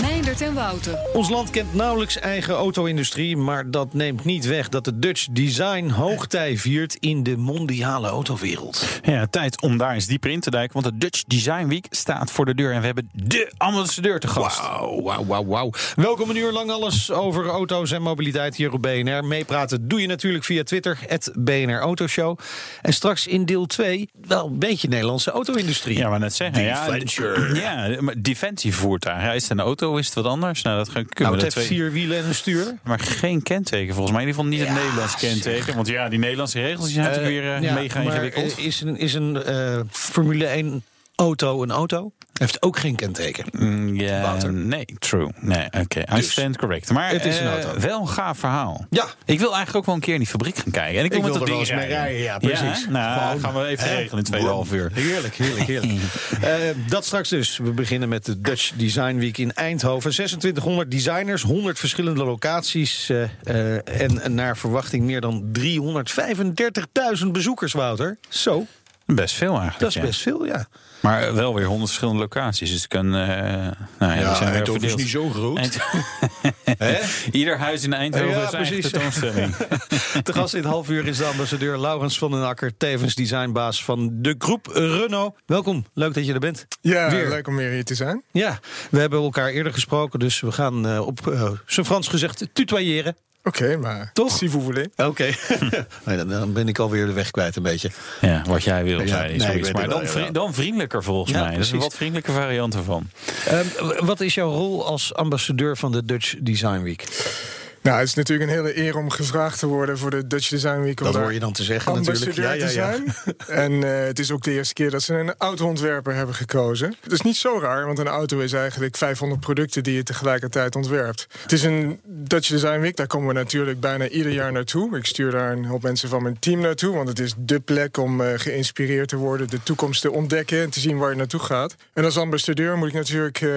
Mijn En Wouter. Ons land kent nauwelijks eigen auto-industrie, maar dat neemt niet weg dat de Dutch Design hoogtij viert in de mondiale autowereld. Ja, tijd om daar eens dieper in te duiken, want de Dutch Design Week staat voor de deur en we hebben de ambassadeur te gast. Wauw, wauw, wauw, wauw. Welkom een uur lang alles over auto's en mobiliteit hier op BNR. Meepraten doe je natuurlijk via Twitter, het BNR Autoshow. En straks in deel 2 wel een beetje Nederlandse auto-industrie. Ja, maar net zeggen. Ja, Defenture. ja, maar defensievoertuig. Ja, is het een auto, is het wat anders? Nou, dat kunnen Nou, we het heeft twee... vier wielen en een stuur. Maar geen kenteken volgens mij. In ieder geval niet het Ja, Nederlands kenteken. Want ja, die Nederlandse regels zijn natuurlijk weer eh, ja, mega ingewikkeld. eh, is een, is een eh, Formule 1 auto een auto? Heeft ook geen kenteken. Mm, Wouter. nee, true. Nee, oké. I Dus, stand correct. Maar het is een eh, auto. wel een gaaf verhaal. Ja. Ik wil eigenlijk ook wel een keer in die fabriek gaan kijken. En ik wil, Ik er wel eens mee rijden, ja, precies. nou, Gewoon, gaan we even regelen in tweeënhalf uur. Heerlijk, heerlijk, heerlijk. Eh, dat straks dus. We beginnen met de Dutch Design Week in Eindhoven. 2600 designers, 100 verschillende locaties. eh, en naar verwachting meer dan 335.000 bezoekers, Wouter. Zo, Best veel eigenlijk. dat is ja. best veel, ja. Maar wel weer honderd verschillende locaties. Dus ik kan. eh nou ja, die zijn weer verdeeld. zo groot. Eind-? Ieder huis in Eindhoven Ja, is precies. tentoonstelling. Te gast in het half uur is de ambassadeur Laurens van den Akker... tevens designbaas van de groep Renault. Welkom, leuk dat je er bent. Ja, Weer. leuk om weer hier te zijn. Ja, we hebben elkaar eerder gesproken, dus we gaan eh, op eh, zijn Frans gezegd tutoyeren. Oké, maar Toch? Si vous voulez. Oké, Nee, dan, dan ben ik alweer de weg kwijt een beetje. Ja, wat jij wil, Ja, zei nee, zoiets. maar dan, vri- dan vriendelijker volgens Ja, mij. Dat is een precies. wat vriendelijke variant ervan. Ehm, wat is jouw rol als ambassadeur van de Dutch Design Week? Nou, het is natuurlijk een hele eer om gevraagd te worden voor de Dutch Design Week. om Dat hoor je dan te zeggen natuurlijk. te zijn. En eh, het is ook de eerste keer dat ze een auto-ontwerper hebben gekozen. Het is niet zo raar, want een auto is eigenlijk 500 producten die je tegelijkertijd ontwerpt. Het is een Dutch Design Week, daar komen we natuurlijk bijna ieder jaar naartoe. Ik stuur daar een hoop mensen van mijn team naartoe, want het is dé plek om eh, geïnspireerd te worden, de toekomst te ontdekken en te zien waar je naartoe gaat. En als ambassadeur moet ik natuurlijk eh,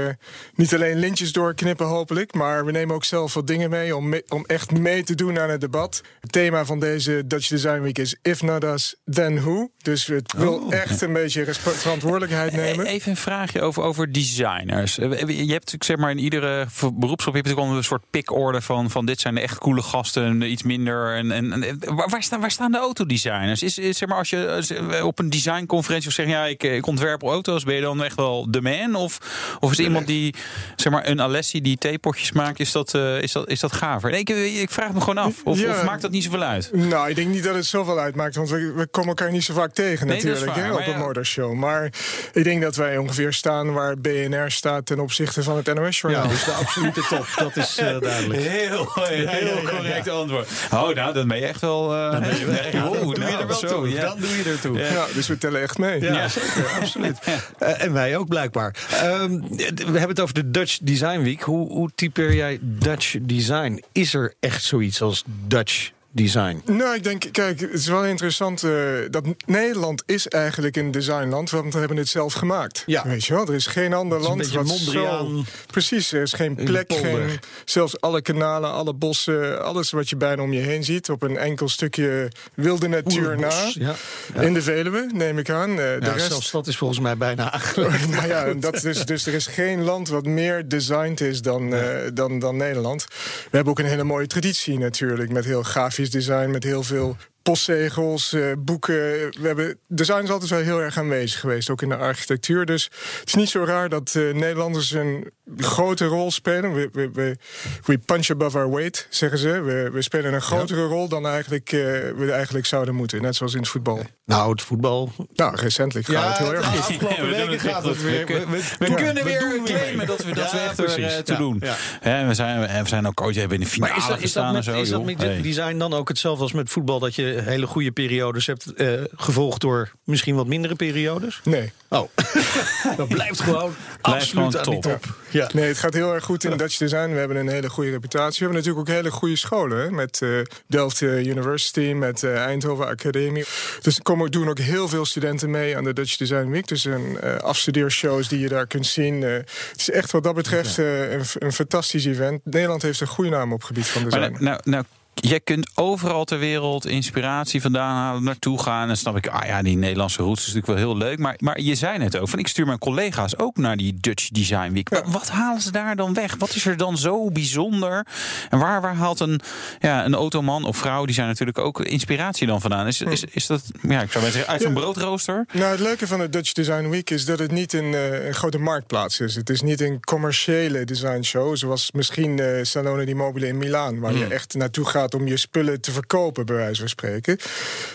niet alleen lintjes doorknippen, hopelijk, maar we nemen ook zelf wat dingen mee om, om echt mee te doen aan het debat. Het thema van deze Dutch Design Week is If Not Us, Then Who. Dus het wil echt een beetje verantwoordelijkheid nemen. E- Even een vraagje over, over designers. Eh, Je hebt zeg maar in iedere beroepsgroep heb je natuurlijk wel een soort pickorde van, van dit zijn de echt coole gasten, iets minder. En, en, en- waar, staan, waar staan de autodesigners? Is, is zeg maar als je je op een designconferentie of zeg ja, ik, ik ontwerp auto's, ben je dan echt wel de man? Of, of is iemand die zeg maar een Alessi die theepotjes maakt, is dat, eh, is dat, is dat gaver? Ik, ik vraag me gewoon af. Of, Ja. of maakt dat niet zoveel uit? Nou, ik denk niet dat het zoveel uitmaakt, want we, we komen elkaar niet zo vaak tegen Nee, dat is natuurlijk waar, hè, op maar een ja. motorshow. Maar ik denk dat wij ongeveer staan waar BNR staat ten opzichte van het NOS-journaal. Ja, dus de absolute top, dat is eh, duidelijk. Heel, heel correct antwoord. Oh, nou, dan ben je echt wel. eh, ben je wel- ja, oh, dan doe je nou, er wel zo, toe. ja. Dan doe je er toe. Ja, dus we tellen echt mee. Ja, Ja. zeker, absoluut. Eh, en wij ook blijkbaar. Ehm, we hebben het over de Dutch Design Week. Hoe, hoe typeer jij Dutch design? Is er echt zoiets als Dutch design? Nou, ik denk, kijk, het is wel interessant eh, dat Nederland is eigenlijk een designland, want we hebben het zelf gemaakt. Ja. Weet je wel, er is geen ander is land wat Mondriaan zo... Precies, er is geen plek, geen, zelfs alle kanalen, alle bossen, alles wat je bijna om je heen ziet, op een enkel stukje wilde natuur na. Ja. Ja. In de Veluwe, neem ik aan. Eh, de Ja, rest... zelfs dat is volgens mij bijna aangelegd. nou ja, en dat is, dus er is geen land wat meer designed is dan, eh, dan, dan Nederland. We hebben ook een hele mooie traditie natuurlijk. Met heel grafisch design, met heel veel postzegels, eh, boeken. We hebben, design is altijd wel heel erg aanwezig geweest, ook in de architectuur. Dus het is niet zo raar dat eh, Nederlanders een grote rol spelen. We, we, we, we punch above our weight, zeggen ze. We, we spelen een grotere rol dan eigenlijk, eh, we eigenlijk zouden moeten. Net zoals in het voetbal. Nou, het voetbal. Nou, recentelijk gaat het heel erg goed. afgelopen we weken gaat het weer. Kunnen- we- We ja, kunnen we weer weer claimen dat we, dat Ja, we echt er te Ja, doen. ja. Hè, we, zijn, we zijn ook ooit hebben in de finale Maar is dat, is, dat gestaan met, en zo. is dat met design dan ook hetzelfde als met voetbal? Dat je hele goede periodes hebt eh, gevolgd door misschien wat mindere periodes? Nee. Oh, dat blijft gewoon absoluut gewoon aan die top. top. Ja. Nee, het gaat heel erg goed in Dutch Design. We hebben een hele goede reputatie. We hebben natuurlijk ook hele goede scholen. Hè? Met eh, Delft eh, University, met eh, Eindhoven Academie. Dus er komen, doen ook heel veel studenten mee aan de Dutch Design Week. Dus een eh afstudeershows die je daar kunt zien. Het is echt wat dat betreft eh, een, een fantastisch event. Nederland heeft een goede naam op het gebied van design. Maar nou, nou, nou, jij kunt overal ter wereld inspiratie vandaan halen, naartoe gaan. En dan snap ik, ah ja, die Nederlandse roots is natuurlijk wel heel leuk. Maar, maar je zei net ook, van ik stuur mijn collega's ook naar die Dutch Design Week. Wat, wat halen ze daar dan weg? Wat is er dan zo bijzonder? En waar, waar haalt een, ja, een automan of vrouw, die zijn natuurlijk ook inspiratie dan vandaan? Is, is, is dat, ja, ik zou maar zeggen, uit zo'n Ja. broodrooster? Nou, het leuke van de Dutch Design Week is dat het niet een, eh, een grote marktplaats is. Het is niet een commerciële designshow, zoals misschien eh Salone di Mobile in Milaan, waar je echt naartoe gaat om je spullen te verkopen, bij wijze van spreken.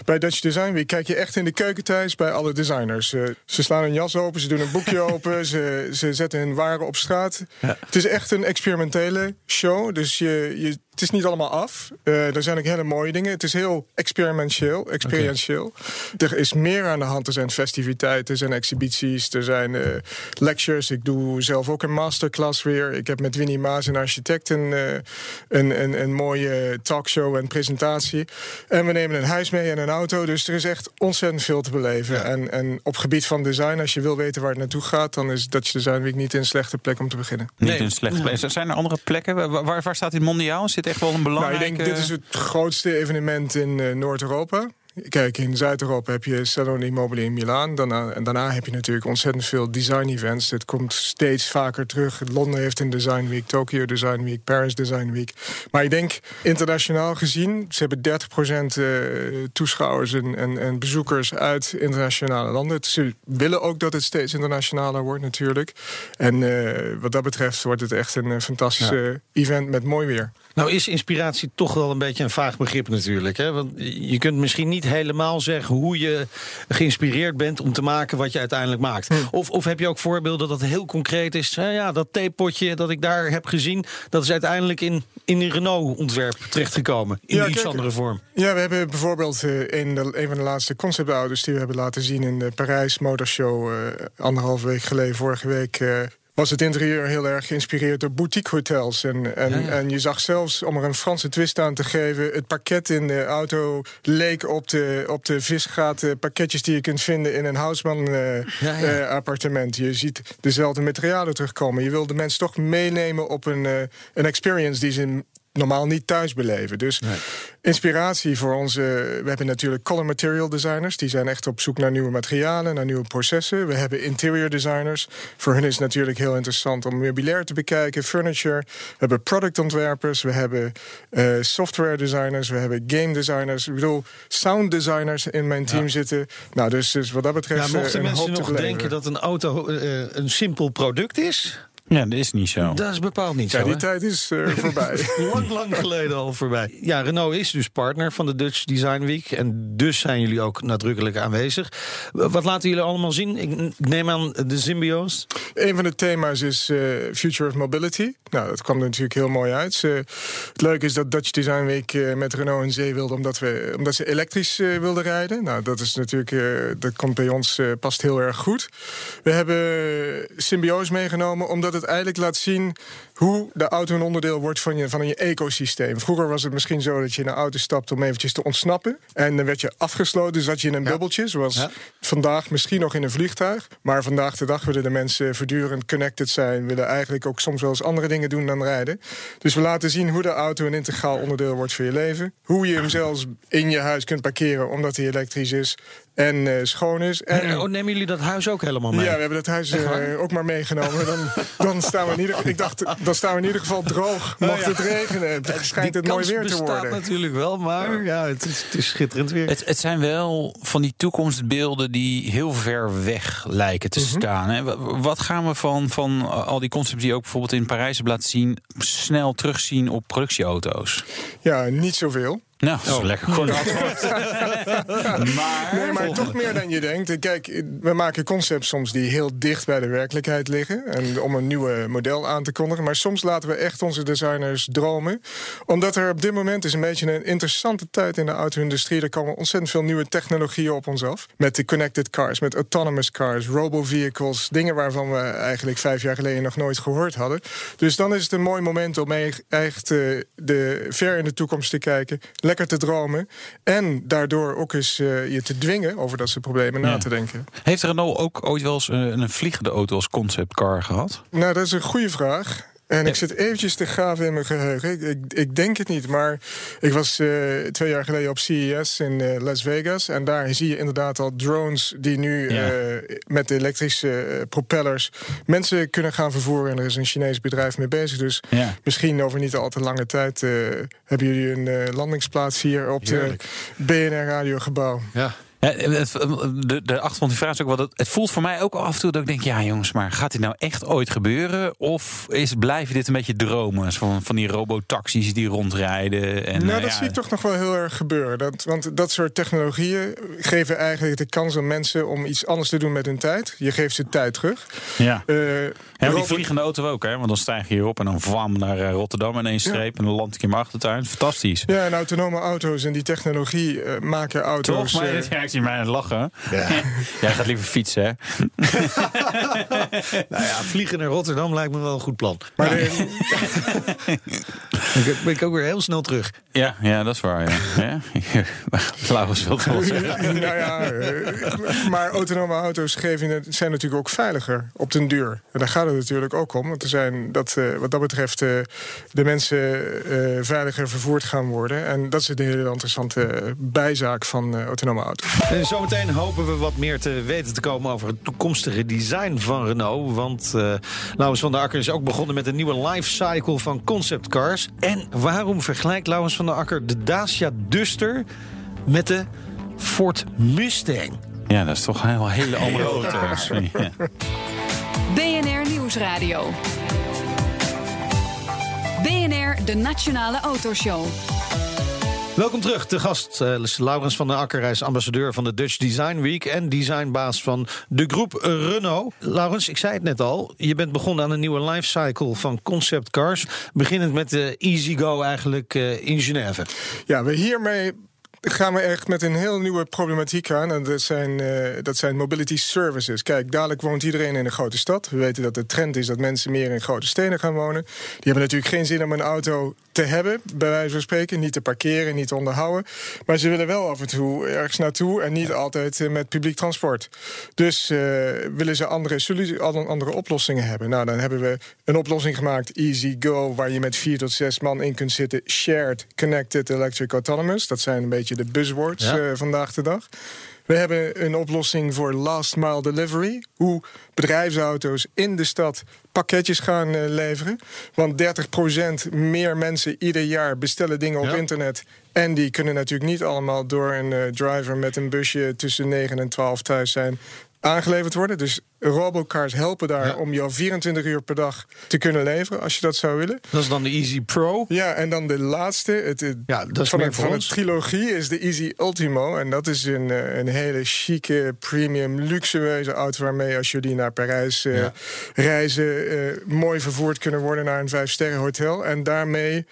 Bij Dutch Design Week kijk je echt in de keuken thuis bij alle designers. Eh, ze slaan hun jas open, ze doen een boekje open, ze, ze zetten hun waren op straat. Het is echt een experimentele show, dus je, je, het is niet allemaal af. Eh, er zijn ook hele mooie dingen. Het is heel experimenteel. experientieel. Er is meer aan de hand. Er zijn festiviteiten, er zijn exhibities, er zijn eh, lectures. Ik doe zelf ook een masterclass weer. Ik heb met Winnie Maas, een architect, een, eh, een, een, een mooie talkshow en presentatie. En we nemen een huis mee en een auto. Dus er is echt ontzettend veel te beleven. En, en op gebied van design, als je wil weten waar het naartoe gaat... dan is Dutch Design Week niet een slechte plek om te beginnen. Niet Nee. een slechte plek. Zijn er andere plekken? Waar, waar, waar staat dit mondiaal? Zit echt wel een Nou, belangrijke... ik denk, dit is het grootste evenement in eh, Noord-Europa. Kijk, in Zuid-Europa heb je Salone Immobile in Milaan. Daarna, en daarna heb je natuurlijk ontzettend veel design-events. Het komt steeds vaker terug. Londen heeft een Design Week, Tokyo Design Week, Paris Design Week. Maar ik denk, internationaal gezien... ze hebben 30% eh, toeschouwers en, en, en bezoekers uit internationale landen. Ze willen ook dat het steeds internationaler wordt natuurlijk. En eh, wat dat betreft wordt het echt een fantastisch eh, event met mooi weer. Nou is inspiratie toch wel een beetje een vaag begrip natuurlijk. Hè? Want je kunt misschien niet helemaal zeggen hoe je geïnspireerd bent om te maken wat je uiteindelijk maakt. Of, of heb je ook voorbeelden dat het heel concreet is. Hè, ja, dat theepotje dat ik daar heb gezien, dat is uiteindelijk in, in een Renault-ontwerp terechtgekomen. In Ja, iets kijk, andere vorm. Ja, we hebben bijvoorbeeld eh, in de, een van de laatste conceptauto's die we hebben laten zien in de Parijs Motorshow uh, anderhalve week geleden, vorige week. Uh, was het interieur heel erg geïnspireerd door boutique hotels. En, en, ja, ja. en je zag zelfs, om er een Franse twist aan te geven... het pakket in de auto leek op de, op de visgaten pakketjes... die je kunt vinden in een Houseman-appartement. Uh, ja, je ziet dezelfde materialen terugkomen. Je wil de mensen toch meenemen op een, uh, een experience... die ze normaal niet thuis beleven. Dus nee. inspiratie voor onze... We hebben natuurlijk color material designers. Die zijn echt op zoek naar nieuwe materialen, naar nieuwe processen. We hebben interior designers. Voor hen is het natuurlijk heel interessant om meubilair te bekijken. Furniture. We hebben productontwerpers. We hebben uh, software designers. We hebben game designers. Ik bedoel, sound designers in mijn team ja. zitten. Nou, dus, dus wat dat betreft ja, mochten een mensen hoop nog te denken dat een auto uh, een simpel product is... Ja, dat is niet zo. Dat is bepaald niet ja, zo. Die tijd is uh, voorbij. lang, lang geleden al voorbij. Ja, Renault is dus partner van de Dutch Design Week. En dus zijn jullie ook nadrukkelijk aanwezig. Wat laten jullie allemaal zien? Ik neem aan de symbio's. Een van de thema's is uh, Future of Mobility. Nou, dat kwam er natuurlijk heel mooi uit. Uh, het leuke is dat Dutch Design Week uh, met Renault en zee wilde... omdat, we, omdat ze elektrisch wilden rijden. Nou, dat is natuurlijk... dat komt bij ons past heel erg goed. We hebben symbio's meegenomen... omdat het eigenlijk laat zien hoe de auto een onderdeel wordt van je, van je ecosysteem. Vroeger was het misschien zo dat je in een auto stapte om eventjes te ontsnappen. En dan werd je afgesloten, zat je in een ja. bubbeltje. Zoals ja. vandaag misschien nog in een vliegtuig. Maar vandaag de dag willen de mensen voortdurend connected zijn. Willen eigenlijk ook soms wel eens andere dingen doen dan rijden. Dus we laten zien hoe de auto een integraal onderdeel wordt van je leven. Hoe je hem zelfs in je huis kunt parkeren omdat hij elektrisch is en uh, schoon is. En, oh, nemen jullie dat huis ook helemaal mee? Ja, we hebben dat huis uh, ook maar meegenomen. Dan, dan staan we in ieder, ik dacht, dan staan we in ieder geval droog. Mocht oh, ja. het regenen, het schijnt het mooi weer te worden. natuurlijk wel, maar ja, het, is, het is schitterend weer. Het, het, zijn wel van die toekomstbeelden die heel ver weg lijken te mm -hmm. staan. Hè? Wat gaan we van, van al die concepts die ook bijvoorbeeld in Parijs hebben laten zien... snel terugzien op productieauto's? Ja, niet zoveel. Nou, dat is Oh. lekker kort antwoord. maar, Nee, maar toch meer dan je denkt. Kijk, we maken concepts soms die heel dicht bij de werkelijkheid liggen. En om een nieuwe model aan te kondigen. Maar soms laten we echt onze designers dromen. Omdat er op dit moment is een beetje een interessante tijd in de auto-industrie. Er komen ontzettend veel nieuwe technologieën op ons af. Met de connected cars, met autonomous cars, robo-vehicles. Dingen waarvan we eigenlijk vijf jaar geleden nog nooit gehoord hadden. Dus dan is het een mooi moment om e- echt eh, de, ver in de toekomst te kijken. Lekker te dromen. En daardoor ook eens eh, je te dwingen over dat soort problemen na te denken. heeft Renault ook ooit wel eens eh, een vliegende auto als conceptcar gehad? Nou, dat is een goede vraag. En ik zit eventjes te graven in mijn geheugen. Ik, ik, ik denk het niet, maar ik was eh, twee jaar geleden op CES in eh, Las Vegas. En daar zie je inderdaad al drones die nu Ja. eh, met elektrische propellers mensen kunnen gaan vervoeren. En er is een Chinees bedrijf mee bezig. Dus Ja. misschien over niet al te lange tijd hebben jullie een landingsplaats hier op Heerlijk. de BNR radiogebouw. Ja. Ja, het, de, de die vraag is ook wel het voelt voor mij ook af en toe dat ik denk, ja jongens, maar gaat dit nou echt ooit gebeuren? Of is, blijven dit een beetje dromen van, van die robotaxis die rondrijden? En, nou, eh, dat ja, zie ik toch nog wel heel erg gebeuren. Dat, want dat soort technologieën geven eigenlijk de kans aan mensen om iets anders te doen met hun tijd. Je geeft ze tijd terug. Ja. Eh, Ja, maar die vliegende auto ook, hè? Want dan stijg je hierop en dan vlam naar eh, Rotterdam in één streep. En dan land ik in mijn achtertuin. Fantastisch. Ja, en autonome auto's en die technologie eh, maken auto's. Toch? Maar eh, ja, ik zie mij aan het lachen. Jij gaat liever fietsen, hè? Nou ja, vliegen naar Rotterdam lijkt me wel een goed plan. maar de- Dan ben ik ook weer heel snel terug. Ja, ja dat is waar. Ja. Ja? Laurens wil het wel zeggen. nou ja, eh, maar autonome auto's geven, zijn natuurlijk ook veiliger op den duur. En daar gaat het natuurlijk ook om. Want er zijn dat, eh, wat dat betreft eh, de mensen eh, veiliger vervoerd gaan worden. En dat is een hele interessante bijzaak van eh, autonome auto's. En zometeen hopen we wat meer te weten te komen over het toekomstige design van Renault. Want eh Laurens van der Akker is ook begonnen met een nieuwe lifecycle van conceptcars. En waarom vergelijkt Laurens van der Akker de Dacia Duster met de Ford Mustang? Ja, dat is toch een hele andere auto's. Ja. BNR Nieuwsradio. BNR, de Nationale Autoshow. Welkom terug. De gast is Laurens van der Akker. Hij is ambassadeur van de Dutch Design Week en designbaas van de groep Renault. Laurens, ik zei het net al. Je bent begonnen aan een nieuwe lifecycle van concept cars. Beginnend met de Easy Go eigenlijk eh, in Genève. Ja, we hiermee gaan we echt met een heel nieuwe problematiek aan. En dat zijn, eh, dat zijn mobility services. Kijk, dadelijk woont iedereen in een grote stad. We weten dat de trend is dat mensen meer in grote steden gaan wonen. Die hebben natuurlijk geen zin om een auto te hebben, bij wijze van spreken. Niet te parkeren, niet te onderhouden. Maar ze willen wel af en toe ergens naartoe en niet altijd eh, met publiek transport. Dus eh, willen ze andere, andere oplossingen hebben. Nou, dan hebben we een oplossing gemaakt, Easy Go, waar je met vier tot zes man in kunt zitten. Shared, Connected, Electric, Autonomous. Dat zijn een beetje de buzzwords Ja. eh, vandaag de dag. We hebben een oplossing voor last mile delivery. Hoe bedrijfsauto's in de stad pakketjes gaan eh, leveren. Want 30% meer mensen ieder jaar bestellen dingen op Ja. internet. En die kunnen natuurlijk niet allemaal door een eh, driver met een busje tussen 9 en 12 thuis zijn aangeleverd worden. Dus robocars helpen daar Ja. om jou 24 uur per dag te kunnen leveren, als je dat zou willen. Dat is dan de Easy Pro. Ja, en dan de laatste. Het, het- Ja, dat is van, het, van trilogie is de Easy Ultimo. En dat is een, eh, een hele chique, premium, luxueuze auto... waarmee als jullie naar Parijs eh, Ja. reizen... eh, mooi vervoerd kunnen worden naar een vijfsterren hotel. En daarmee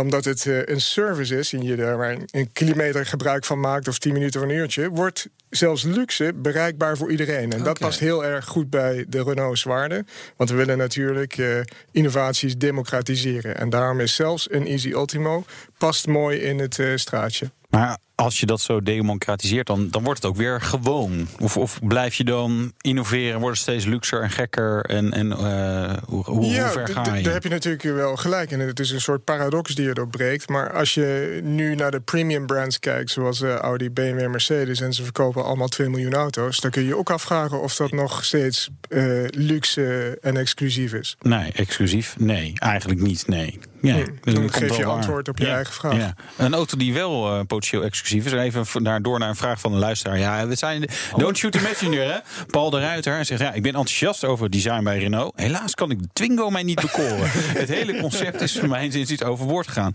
omdat het eh, een service is en je daar maar een, een kilometer gebruik van maakt... of 10 minuten of een uurtje... wordt zelfs luxe bereikbaar voor iedereen. En dat past heel erg goed bij de Renault's waarde. Want we willen natuurlijk eh, innovaties democratiseren. En daarom is zelfs een Easy Ultimo... past mooi in het eh, straatje. Maar als je dat zo democratiseert, dan, dan wordt het ook weer gewoon. Of, of blijf je dan innoveren, wordt het steeds luxer en gekker? En, en eh, hoe, hoe, hoe ver ga je? daar heb je natuurlijk wel gelijk in. Het is een soort paradox die je doorbreekt. Maar als je nu naar de premium brands kijkt, zoals eh, Audi, BMW Mercedes, en ze verkopen allemaal 2 miljoen auto's, dan kun je je ook afvragen of dat nog steeds eh, luxe en exclusief is. Nee, exclusief? Nee, eigenlijk niet. Nee. Ja, dat dan geef je waar. antwoord op je eigen vraag. Ja. Een auto die wel potentieel exclusief exclusief is. Even naar, door naar een vraag van een luisteraar. Ja, we zijn don't shoot the messenger, hè? Paul de Ruiter hij zegt, ja, ik ben enthousiast over het design bij Renault. Helaas kan ik de Twingo mij niet bekoren. het hele concept is voor mij inziens iets overboord gegaan.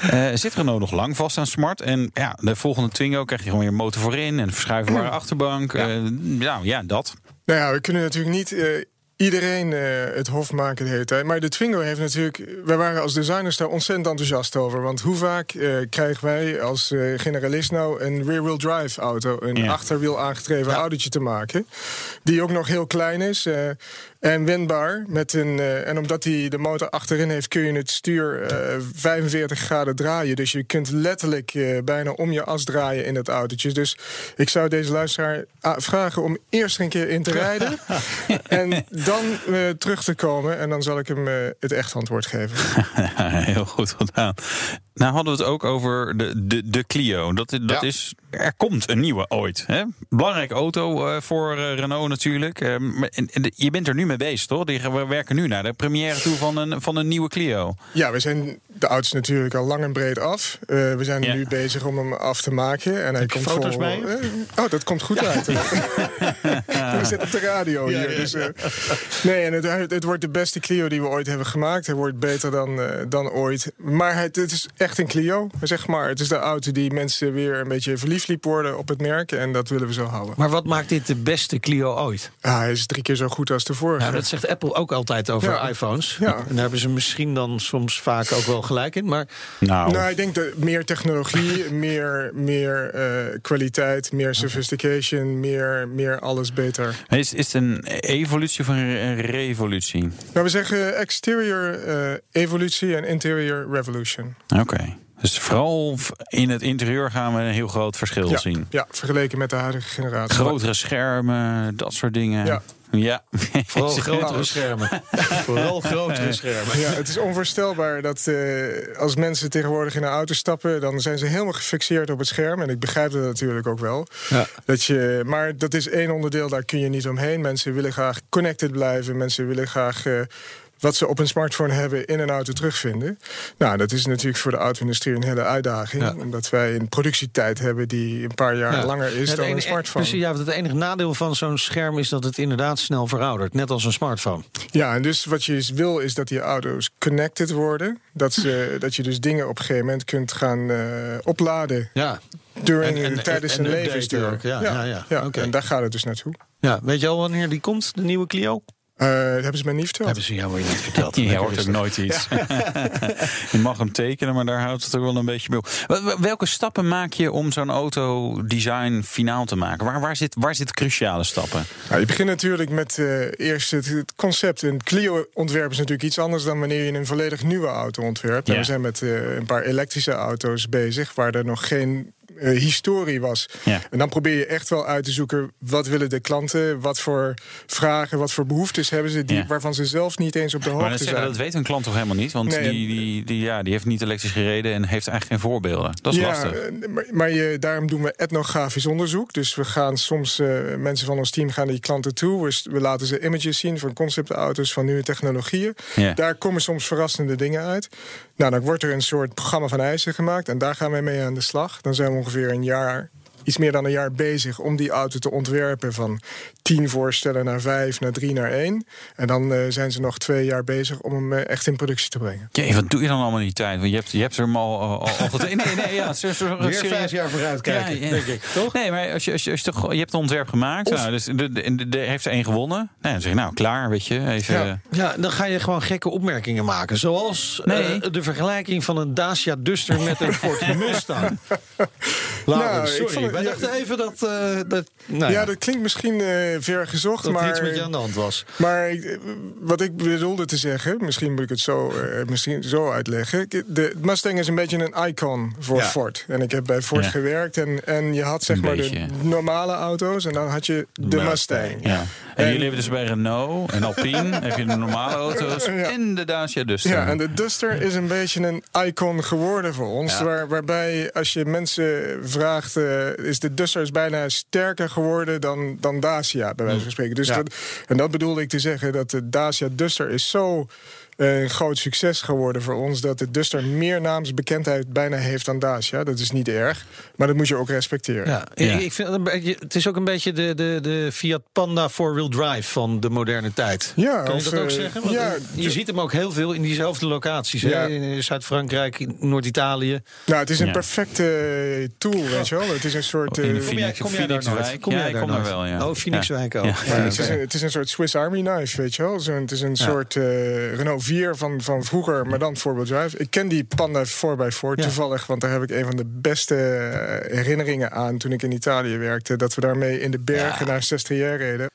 Eh, zit Renault nog lang vast aan smart? En ja, de volgende Twingo krijg je gewoon weer motor voorin en verschuivbare achterbank. Ja. Uh, nou ja, dat. Nou ja, we kunnen natuurlijk niet uh, iedereen uh, het hof maken de hele tijd. Maar de Twingo heeft natuurlijk... Wij waren als designers daar ontzettend enthousiast over. Want hoe vaak uh, krijgen wij als uh, generalist nou... een rear-wheel drive auto, een ja. achterwiel aangedreven ja. autootje te maken... die ook nog heel klein is... En wendbaar. Met een, uh, en omdat hij de motor achterin heeft, kun je het stuur uh, 45 graden draaien. Dus je kunt letterlijk uh, bijna om je as draaien in het autootje. Dus ik zou deze luisteraar vragen om eerst een keer in te rijden. en dan terug te komen. En dan zal ik hem het echt antwoord geven. Heel goed gedaan. Nou hadden we het ook over de, de, de Clio. Dat, dat ja. is, er komt een nieuwe ooit. Hè? Belangrijke auto uh, voor uh, Renault natuurlijk. Uh, en, en de, je bent er nu mee bezig, toch? We werken nu naar de première toe van een, van een nieuwe Clio. Ja, we zijn de auto's natuurlijk al lang en breed af. we zijn ja. nu bezig om hem af te maken. En hij komt foto's vol, bij Oh, dat komt goed ja. uit. we zitten op de radio hier. Dus, nee, en het, het, wordt de beste Clio die we ooit hebben gemaakt. Hij wordt beter dan, dan ooit. Maar het, het is echt een Clio, zeg maar. Het is de auto die mensen weer een beetje verliefd liep worden op het merk. En dat willen we zo houden. Maar wat maakt dit de beste Clio ooit? Ja, hij is drie keer zo goed als de vorige. Nou, dat zegt Apple ook altijd over ja. iPhones. Ja. En daar hebben ze misschien dan soms vaak ook wel gelijk in. Maar... Nou, nou ik denk dat meer technologie, meer, meer uh, kwaliteit, meer sophistication, meer, meer alles beter. Is, is het een evolutie of een revolutie? Nou, we zeggen exterior uh, evolutie en interior revolution. Oké. Okay. Dus vooral in het interieur gaan we een heel groot verschil ja, zien. Ja, vergeleken met de huidige generatie. Grotere schermen, dat soort dingen. Ja. Ja, vooral grotere schermen. vooral grotere schermen. Ja, het is onvoorstelbaar dat uh, als mensen tegenwoordig in een auto stappen, dan zijn ze helemaal gefixeerd op het scherm. En ik begrijp dat natuurlijk ook wel. Ja. Dat je, maar dat is één onderdeel, daar kun je niet omheen. Mensen willen graag connected blijven. Mensen willen graag. Uh, wat ze op een smartphone hebben in een auto terugvinden. Nou, dat is natuurlijk voor de auto-industrie een hele uitdaging. Ja. Omdat wij een productietijd hebben die een paar jaar ja. langer is dan een smartphone. Precies, ja, het enige nadeel van zo'n scherm is dat het inderdaad snel veroudert. Net als een smartphone. Ja, en dus wat je wil is dat die auto's connected worden. Dat, ze, dat je dus dingen op een gegeven moment kunt gaan uh, opladen. Ja. During, en, en, tijdens een levensduur. Ja, ja, ja, ja. Okay. En daar gaat het dus naartoe. Ja, weet je al wanneer die komt, de nieuwe Clio? Uh, hebben ze mij niet verteld. Hebben ze jou niet verteld. Je hoort ook nooit iets. je mag hem tekenen, maar daar houdt het ook wel een beetje bij op. Welke stappen maak je om zo'n autodesign finaal te maken? Waar, waar, zit, waar zitten cruciale stappen? Nou, je begint natuurlijk met uh, eerst het, het, concept. Een Clio-ontwerp is natuurlijk iets anders dan wanneer je een volledig nieuwe auto ontwerpt. Ja. We zijn met uh, een paar elektrische auto's bezig waar er nog geen uh, historie was. Ja. En dan probeer je echt wel uit te zoeken wat willen de klanten, wat voor vragen, wat voor behoeftes hebben ze, die, Ja. waarvan ze zelf niet eens op de hoogte Maar dat, zijn. zeggen, dat weet een klant toch helemaal niet? Want Nee, die, die, die, ja, die heeft niet elektrisch gereden en heeft eigenlijk geen voorbeelden. Dat is ja, lastig. eh, maar, maar je, daarom doen we etnografisch onderzoek. Dus we gaan soms, eh, mensen van ons team gaan die klanten toe. We, we laten ze images zien van conceptauto's, van nieuwe technologieën. Ja. Daar komen soms verrassende dingen uit. Nou, dan wordt er een soort programma van eisen gemaakt. En daar gaan wij mee aan de slag. Dan zijn we ongeveer een jaar, iets meer dan een jaar bezig... om die auto te ontwerpen van tien voorstellen naar vijf, naar drie, naar één. En dan eh, zijn ze nog twee jaar bezig om hem eh, echt in productie te brengen. Jee, wat doe je dan allemaal in die tijd? Want je hebt, je hebt er hem al, al, al altijd... Nee, nee, ja. zo- zo- Weer serieus. vijf jaar vooruit kijken, Ja, ja. denk ik. Toch? Nee, maar als je, als je, als je, toch, je hebt een ontwerp gemaakt. Nou, dus de, de, de, de- heeft er één gewonnen. Nee, dan zeg je, nou, klaar, weet je. Even, Ja. Ja, dan ga je gewoon gekke opmerkingen maken. Zoals Nee. eh, de vergelijking van een Dacia Duster met een Ford Mustang. Nou, ik sorry. vond het- Wij ja. dachten even dat... eh, dat nou ja, ja, dat klinkt misschien eh, ver gezocht, dat maar... iets met je aan de hand was. Maar ik- wat ik bedoelde te zeggen, misschien moet ik het zo, eh, misschien zo uitleggen. De Mustang is een beetje een icon voor Ja. Ford. En ik heb bij Ford Ja. gewerkt en, en je had zeg Een maar beetje. de normale auto's en dan had je de Mustang. Ja. En, jullie hebben dus bij Renault en Alpine heb je de normale auto's en de Dacia Duster. Ja, en de Duster is een beetje een icon geworden voor ons. Waar, waarbij als je mensen vraagt, eh, is de Duster is bijna sterker geworden dan, dan Dacia, bij wijze van spreken. Dus dat, en dat bedoelde ik te zeggen, dat de Dacia Duster is zo een groot succes geworden voor ons dat de Duster meer naamsbekendheid bijna heeft dan Dacia. Dat is niet erg, maar dat moet je ook respecteren. Ja, Ja. Ik, vind het, een beetje, het is ook een beetje de, de, de Fiat Panda four-wheel drive van de moderne tijd. Ja, Kan je of, dat ook eh, zeggen? Want, ja, eh, je ziet hem ook heel veel in diezelfde locaties. hè? Ja. In Zuid-Frankrijk, in Noord-Italië. Nou, het is een Ja. perfecte eh, tool, weet je wel. Het is een soort... Eh, Phoenix- Kom jij, kom jij daar nooit? Kom Ja, jij ik daar kom daar nooit? wel, ja. Oh, Phoenixwijk Ja. ook. Ja. Ja, Ja, het, is een, het is een soort Swiss Army knife, weet je wel. Zo, het is een Ja. soort eh, Renault 4 van, van vroeger, maar dan four-wheel drive. Ik ken die Panda 4x4 Ja. toevallig, want daar heb ik een van de beste eh, herinneringen aan toen ik in Italië werkte. Dat we daarmee in de bergen naar Sestriere reden.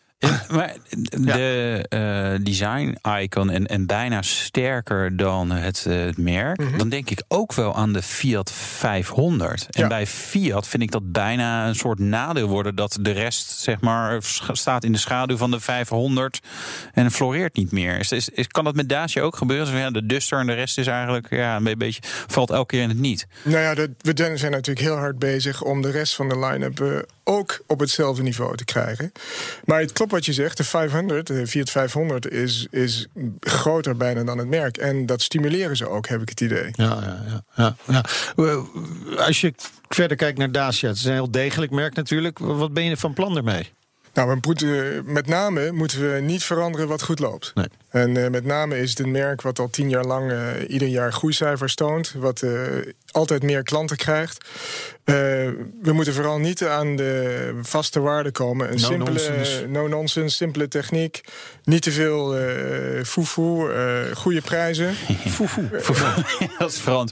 Maar de eh, design icon en, en bijna sterker dan het, eh, het merk, dan denk ik ook wel aan de Fiat 500. En Ja. bij Fiat vind ik dat bijna een soort nadeel worden dat de rest zeg maar staat in de schaduw van de 500 en floreert niet meer. Is, is, is- kan dat met Dacia ook gebeuren? Zo, ja, de Duster en de rest is eigenlijk ja, een beetje valt elke keer in het niet. Nou ja, de, we zijn natuurlijk heel hard bezig om de rest van de line-up eh, ook op hetzelfde niveau te krijgen. Maar het klopt wat je zegt, de 500, de Fiat 500 is, is groter bijna dan het merk. En dat stimuleren ze ook, heb ik het idee. Ja, ja, ja, ja, ja. Eh, Als je verder kijkt naar Dacia, het is een heel degelijk merk natuurlijk. Wat ben je van plan ermee? Nou, we moeten, met name moeten we niet veranderen wat goed loopt. Nee. En eh, met name is het een merk wat al tien jaar lang eh, ieder jaar groeicijfers toont. Wat eh, altijd meer klanten krijgt. Eh, we moeten vooral niet aan de vaste waarden komen. Een No simpele, nonsense. no-nonsense, simpele techniek. Niet te veel eh foefoe, eh, goede prijzen. Dat is Frans.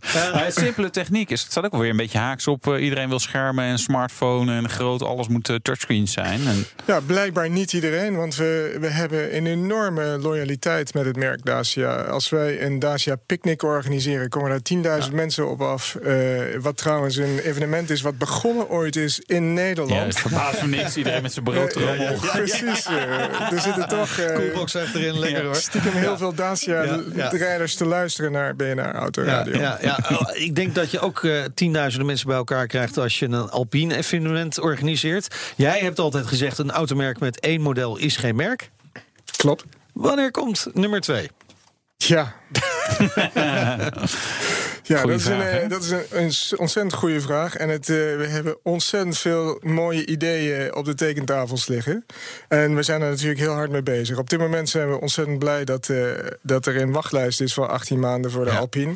Simpele techniek is, het staat ook wel weer een beetje haaks op. iedereen wil schermen en smartphone en groot, alles moet touchscreens zijn. En, Ja, blijkbaar niet iedereen, want we, we hebben een enorme loyaliteit met het merk Dacia. Als wij een Dacia Picnic organiseren, komen daar 10.000 mensen op af. Eh, wat trouwens een evenement is wat begonnen ooit is in Nederland. ja, het verbaast me niks. Iedereen met zijn brood ja, erop. ja, precies. eh, er zitten toch eh, Coolbox achterin, lekker hoor. stiekem heel veel Ja, ja. Dacia-rijders te luisteren naar BNR Ja, Autoradio. ja, ja. Oh, Ik denk dat je ook tienduizenden mensen bij elkaar krijgt als je een Alpine evenement organiseert. Jij hebt altijd gezegd: een automerk met één model is geen merk. Klopt. Wanneer komt nummer twee? Ja. ja, dat is, een, eh, dat is een, ontzettend goede vraag. En het, eh, we hebben ontzettend veel mooie ideeën op de tekentafels liggen. En we zijn er natuurlijk heel hard mee bezig. Op dit moment zijn we ontzettend blij dat, eh, dat er een wachtlijst is voor 18 maanden voor de Ja. Alpine.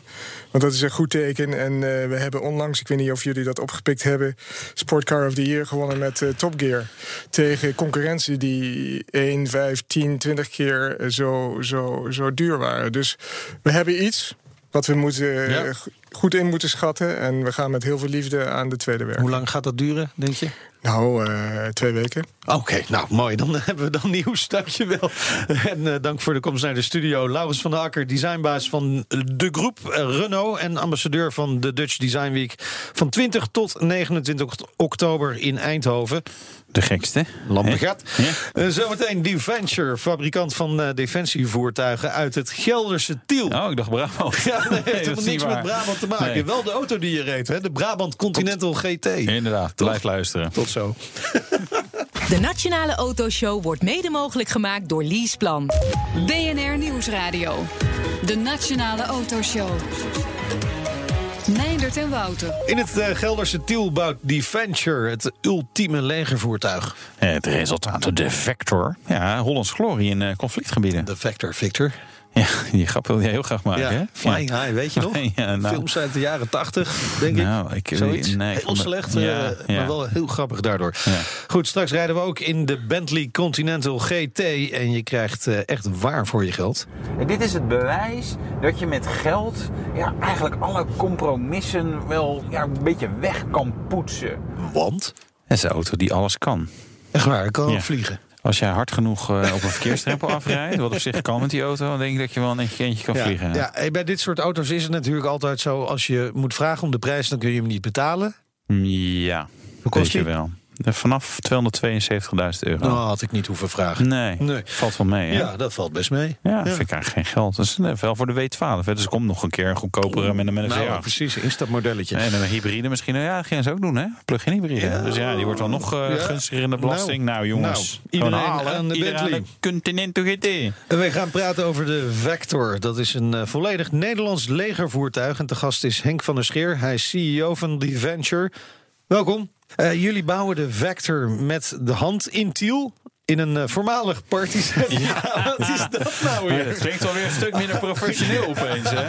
Want dat is een goed teken. En we hebben onlangs, ik weet niet of jullie dat opgepikt hebben, Sportcar of the Year gewonnen met Top Gear. Tegen concurrentie die 1, 5, 10, 20 keer zo, zo, zo duur waren. Dus we hebben iets wat we moeten, Ja. Goed in moeten schatten. En we gaan met heel veel liefde aan de tweede werk. Hoe lang gaat dat duren, denk je? Nou, eh, twee weken. Oké, nou mooi. Dan hebben we dan nieuws. Dankjewel. En eh, dank voor de komst naar de studio. Laurens van der Akker, designbaas van de groep eh, Renault... en ambassadeur van de Dutch Design Week... van 20 tot 29 oktober in Eindhoven. De gekste. Lampegat. Ja. Eh, zometeen Deventure, fabrikant van eh, defensievoertuigen... uit het Gelderse Tiel. Oh, ik dacht bravo. Ja, dat heeft helemaal niks niet met waar. Brabant te maken. Nee. Wel de auto die je reed, hè? de Brabant Continental GT. Inderdaad, blijf luisteren. Tot zo. De Nationale Autoshow wordt mede mogelijk gemaakt door Leaseplan. BNR Nieuwsradio. De Nationale Autoshow. Meindert en Wouter. In het eh, Gelderse Tiel bouwt Deventure het ultieme legervoertuig. Het resultaat, de Vector. Ja, Hollands glorie in eh, conflictgebieden. De Vector Victor. Ja, die grap wil jij heel graag maken, hè? Ja, Flying High, weet je nog? Ja, nou. Films uit de jaren tachtig, denk Nou, ik. ik- Zoiets. nee, ik heel slecht, eh, maar wel heel grappig daardoor. Ja. Goed, straks rijden we ook in de Bentley Continental GT. En je krijgt eh, echt waar voor je geld. En dit is het bewijs dat je met geld ja, eigenlijk alle compromissen wel ja, een beetje weg kan poetsen. Want? Het is een auto die alles kan. Echt waar, ik kan ook vliegen. Als jij hard genoeg eh, op een verkeersdrempel afrijdt, wat op zich kan met die auto, dan denk ik dat je wel een eentje, kan Ja, vliegen. ja, bij dit soort auto's is het natuurlijk altijd zo... als je moet vragen om de prijs, dan kun je hem niet betalen. Ja, Hoe kost je wel. Vanaf 272.000 euro. Nou, had ik niet hoeven vragen. Nee, Nee. valt wel mee. Hè? Ja, dat valt best mee. Ja, vind ik eigenlijk geen geld. Dat is eh, wel voor de W12. hè. Dus komt nog een keer een goedkopere met een, met een Nou, V8. precies, instapmodelletje. En een hybride misschien. Nou Ja, dat gaan ze ook doen, hè? Plug-in hybride. Ja. Dus ja, die wordt wel nog eh, gunstiger in de belasting. Nou, Nou, jongens. nou, iedereen halen. aan de Iedereen Bentley. aan de Continental GT. En wij gaan praten over de Vector. Dat is een eh, volledig Nederlands legervoertuig. En te gast is Henk van der Scheer. Hij is CEO van die Venture. Welkom. Eh, jullie bouwen de Vector met de hand in Tiel. In een eh, voormalig partyset. Ja, wat is dat nou Ja, weer? dat klinkt alweer een stuk minder professioneel opeens, hè?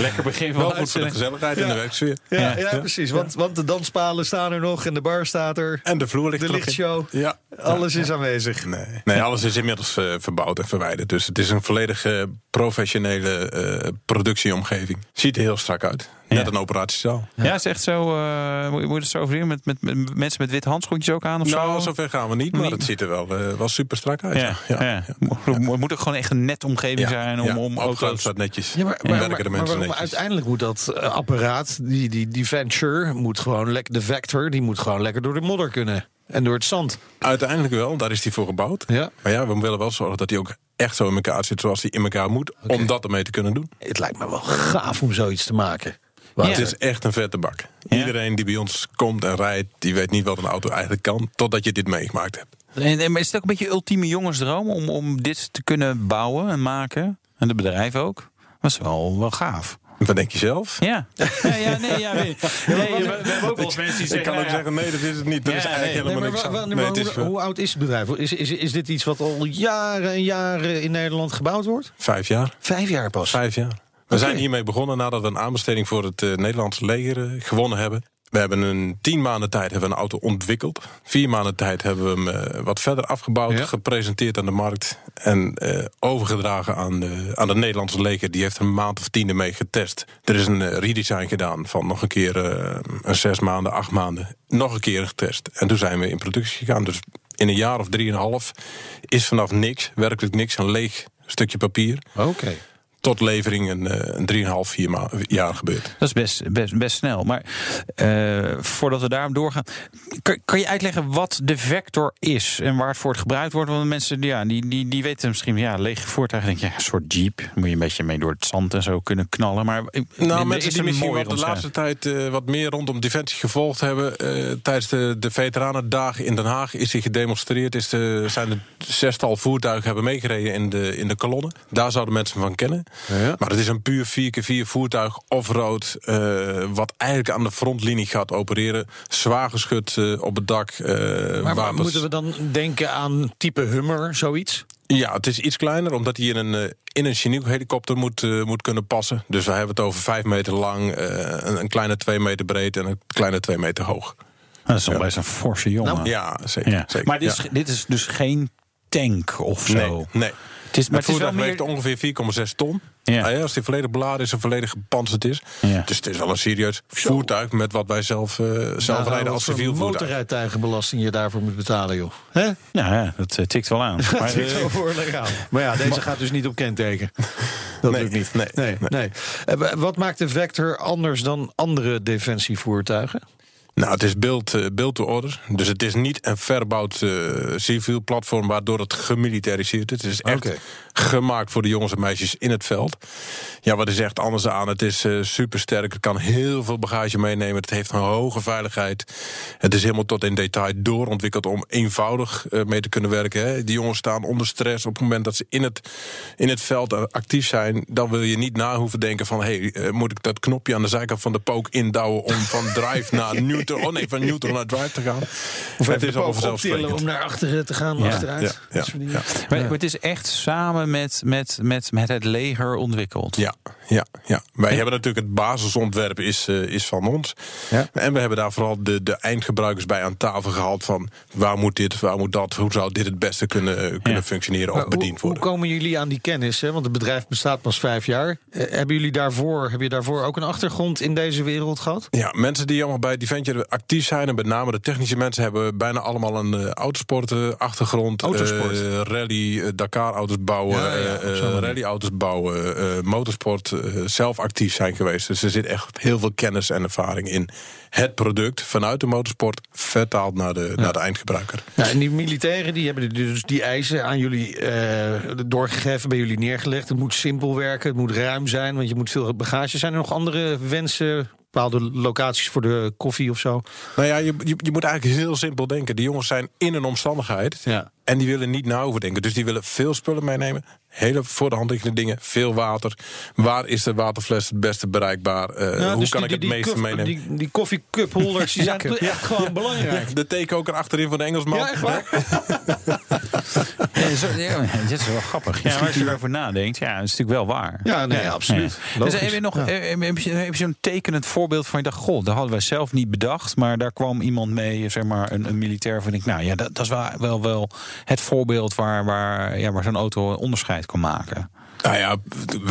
Lekker begin van Wel goed voor de gezelligheid en de werksfeer. Ja, Ja. ja, precies. Want, want de danspalen staan er nog en de bar staat er. En de vloer ligt De in. lichtshow. Ja. Alles is aanwezig. Nee. nee, alles is inmiddels eh, verbouwd en verwijderd. Dus het is een volledig eh, professionele eh, productieomgeving. Ziet er heel strak uit. Net Ja. een operatiezaal. Ja, het is echt zo. eh, moet je het zo overzien met, met, met mensen met witte handschoentjes ook aan of Nou, zo? zover gaan we niet, maar Niet. het ziet er wel, eh, wel super strak uit. Ja, Ja, ja. Het moet ook gewoon echt een net omgeving Ja, zijn om, ja, om auto's. staat netjes. Ja, maar, En maar, werken maar, de maar mensen waarom netjes. uiteindelijk moet dat eh, apparaat, die, die, die Venture, moet gewoon lekker, de Vector, die moet gewoon lekker door de modder kunnen. En door het zand. Uiteindelijk wel, daar is die voor gebouwd. Ja. Maar ja, we willen wel zorgen dat hij ook echt zo in elkaar zit zoals hij in elkaar moet. Om dat ermee te kunnen doen. Het lijkt me wel gaaf om zoiets te maken. Ja. Het is echt een vette bak. Ja. Iedereen die bij ons komt en rijdt, die weet niet wat een auto eigenlijk kan. Totdat je dit meegemaakt hebt. En, is het ook een beetje ultieme jongensdroom om, om dit te kunnen bouwen en maken? En de bedrijf ook? Dat is wel, wel gaaf. Wat denk je zelf? Ja. ja, ja nee, ja, nee. nee we, we hebben ook wel eens mensen die Ik zeggen... kan ook nou ja, zeggen, nee, dat is het niet. Dat Ja, is eigenlijk Nee, helemaal niks aan. maar het hoe, hoe oud is het bedrijf? Is, is, is dit iets wat al jaren en jaren in Nederland gebouwd wordt? vijf jaar. Vijf jaar pas. Vijf jaar. We zijn hiermee begonnen nadat we een aanbesteding voor het eh, Nederlandse leger eh, gewonnen hebben. We hebben een tien maanden tijd hebben we een auto ontwikkeld. Vier maanden tijd hebben we hem eh, wat verder afgebouwd, Ja. gepresenteerd aan de markt en overgedragen aan de, aan de Nederlandse leger. Die heeft een maand of tien ermee getest. Er is een redesign gedaan van nog een keer een zes maanden, acht maanden. Nog een keer getest. En toen zijn we in productie gegaan. Dus in een jaar of drieënhalf is vanaf niks, werkelijk niks, een leeg stukje papier Oké. Tot levering een, eh, een 3,5, 4 ma- jaar gebeurt. Dat is best, best, best snel. Maar eh, voordat we daarom doorgaan, kan, kan je uitleggen wat de Vector is en waar het voor gebruikt wordt? Want mensen ja, die, die, die weten misschien, ja, lege voertuig, denk je, ja, een soort jeep. Moet je een beetje mee door het zand en zo kunnen knallen. Maar eh, Nou, mensen die misschien wat de laatste tijd wat meer rondom Defensie gevolgd hebben. tijdens de, de Veteranendagen in Den Haag is hij gedemonstreerd. Is de, zijn er zestal voertuigen hebben meegereden in de, in de kolonne. Daar zouden mensen van kennen. Ja. Maar het is een puur 4x4 voertuig off-road. eh, wat eigenlijk aan de frontlinie gaat opereren. Zwaar geschut eh, op het dak. eh, Maar, moeten we dan denken aan type Hummer, zoiets? Ja, het is iets kleiner, omdat hij in een, in een Chinook helikopter moet, moet kunnen passen. Dus we hebben het over vijf meter lang, eh, een, een kleine twee meter breed en een kleine twee meter hoog. Dat is nog best een forse jongen. Nou, Ja, zeker. Ja. zeker. Maar dit is, Ja. dit is dus geen tank of zo. Nee, nee. Het is, maar het het is wel voertuig meer... weegt ongeveer 4,6 ton. Ja. Ah ja, als die volledig beladen is en volledig gepantserd is. Ja. Dus het is wel een serieus voertuig met wat wij zelf, eh, zelf Nou, rijden als civiel voertuig. motorrijtuigenbelasting je daarvoor moet betalen, joh. Hè? Nou ja, dat eh, tikt wel aan. Dat eh, wel behoorlijk aan. Maar ja, deze gaat dus niet op kenteken. Dat Nee, doet niet. nee, nee, nee. Wa- Wat maakt de Vector anders dan andere defensievoertuigen? Nou, het is build, eh, build to order. Dus het is niet een verbouwd eh, civiel platform waardoor het gemilitariseerd is. Het is echt. Gemaakt voor de jongens en meisjes in het veld. Ja, wat is echt anders aan? Het is eh super sterk. Het kan heel veel bagage meenemen. Het heeft een hoge veiligheid. Het is helemaal tot in detail doorontwikkeld om eenvoudig eh, mee te kunnen werken. Hè. Die jongens staan onder stress op het moment dat ze in het, in het veld eh, actief zijn. Dan wil je niet na hoeven denken van... Hey, eh, moet ik dat knopje aan de zijkant van de pook indouwen om van drive naar neutral... Oh nee, van neutral naar drive te gaan. Of het is al vanzelfsprekend. om naar achteren te gaan, Ja, achteruit. ja, ja. maar het is echt samen met, met, met, met het leger ontwikkeld. Ja, ja, ja. Wij hebben natuurlijk het basisontwerp is, eh, is van ons. Ja. En we hebben daar vooral de, de eindgebruikers bij aan tafel gehaald van waar moet dit, waar moet dat, hoe zou dit het beste kunnen, kunnen Ja. functioneren of bediend hoe, hoe worden. komen jullie aan die kennis? Hè? Want het bedrijf bestaat pas vijf jaar. Eh, hebben jullie daarvoor, heb je daarvoor ook een achtergrond in deze wereld gehad? Ja, mensen die allemaal bij Defenture actief zijn, en met name de technische mensen, hebben bijna allemaal een eh autosport-achtergrond. Autosport. rally, eh, Dakar-auto's bouwen, eh, eh, manier. rally-auto's bouwen, eh, motorsport eh, zelf actief zijn geweest. Dus er zit echt heel veel kennis en ervaring in het product vanuit de motorsport vertaald naar de, naar de eindgebruiker. En die militairen die hebben dus die eisen aan jullie eh, doorgegeven, bij jullie neergelegd. Het moet simpel werken, het moet ruim zijn, want je moet veel bagage. Zijn er nog andere wensen? Bepaalde locaties voor de koffie of zo? Nou ja, je, je, je moet eigenlijk heel simpel denken. Die jongens zijn in een omstandigheid. Ja. En die willen niet na overdenken. Dus die willen veel spullen meenemen. Hele voor de hand liggende dingen. Veel water. Waar is de waterfles het beste bereikbaar? Uh, Ja, hoe dus kan die, ik het die, meeste cup- meenemen? Die, die koffiecup holders die zijn echt gewoon belangrijk. De theekoker achterin van de Engelsman. Ja, echt waar? Ja, zo, ja, dit is wel grappig. Ja, maar als je erover nadenkt, ja, dat is natuurlijk wel waar. Ja, nee, absoluut. Dus heb je nog Ja. eh, heb je- heb je zo'n tekenend voorbeeld van je dacht, goh, dat hadden wij zelf niet bedacht, maar daar kwam iemand mee, zeg maar een, een militair van ik, nou ja, dat, dat is wel, wel, wel het voorbeeld waar, waar, ja, waar zo'n auto een onderscheid kan maken. Nou ja,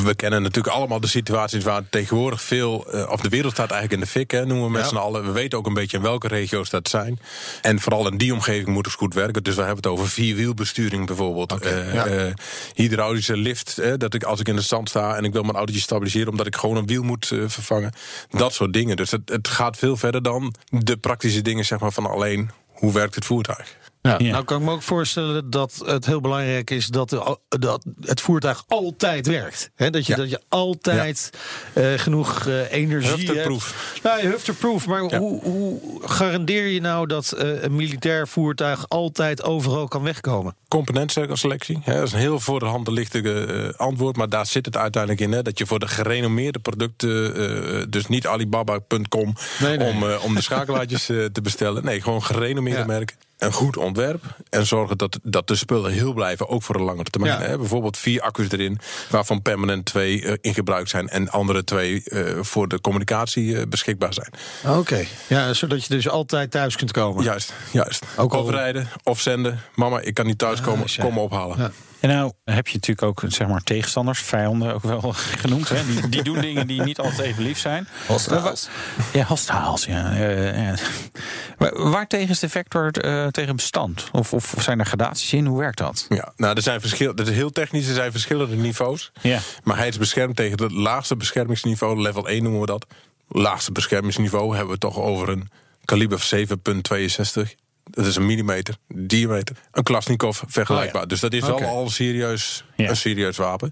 we kennen natuurlijk allemaal de situaties waar tegenwoordig veel, eh, of de wereld staat eigenlijk in de fik, hè, noemen we met Ja. z'n allen. We weten ook een beetje in welke regio's dat zijn. En vooral in die omgeving moet het goed werken. Dus we hebben het over vierwielbesturing bijvoorbeeld. Eh, ja. eh, hydraulische lift, dat ik als ik in de stand sta en ik wil mijn autootje stabiliseren omdat ik gewoon een wiel moet eh, vervangen. Dat soort dingen. Dus het, het gaat veel verder dan de praktische dingen zeg maar, van alleen hoe werkt het voertuig. Ja, Ja. Nou kan ik me ook voorstellen dat het heel belangrijk is dat, de, dat het voertuig altijd werkt. He, dat, je, Ja. dat je altijd eh, genoeg eh, energie Hufterproof. hebt. Nou, hufterproof. Maar hoe, hoe garandeer je nou dat eh, een militair voertuig altijd overal kan wegkomen? componentselectie. Hè, dat is een heel voor de hand eh, antwoord. Maar daar zit het uiteindelijk in. Hè, dat je voor de gerenommeerde producten, dus niet alibaba.com, Nee, nee. Om, om de schakelaartjes te bestellen. Nee, gewoon gerenommeerde merken. Een goed ontwerp. En zorgen dat, dat de spullen heel blijven, ook voor de langere termijn. Ja. Hè. Bijvoorbeeld vier accu's erin, waarvan permanent twee eh, in gebruik zijn. En andere twee eh, voor de communicatie eh, beschikbaar zijn. Oké. Ja, zodat je dus altijd thuis kunt komen. Juist, juist. Ook al- Of rijden, of zenden. Mama, ik kan niet thuiskomen, ja. kom me ophalen. Ja. En nou heb je natuurlijk ook zeg maar tegenstanders, vijanden ook wel genoemd. Hè? Die, die doen dingen die niet altijd even lief zijn. Hostiles. Ja, hostiles. Ja. Tegen is de vector eh, tegen bestand? Of, of zijn er gradaties in? Hoe werkt dat? Ja, nou, er zijn verschil, dat is heel technisch, er zijn verschillende niveaus. Ja. Maar hij is beschermd tegen het laagste beschermingsniveau, level 1 noemen we dat. Laagste beschermingsniveau hebben we toch over een kaliber 7,62. Dat is een millimeter, diameter. Een Klasnikov vergelijkbaar. Oh ja. Dus dat is wel al serieus, Ja. een serieus wapen.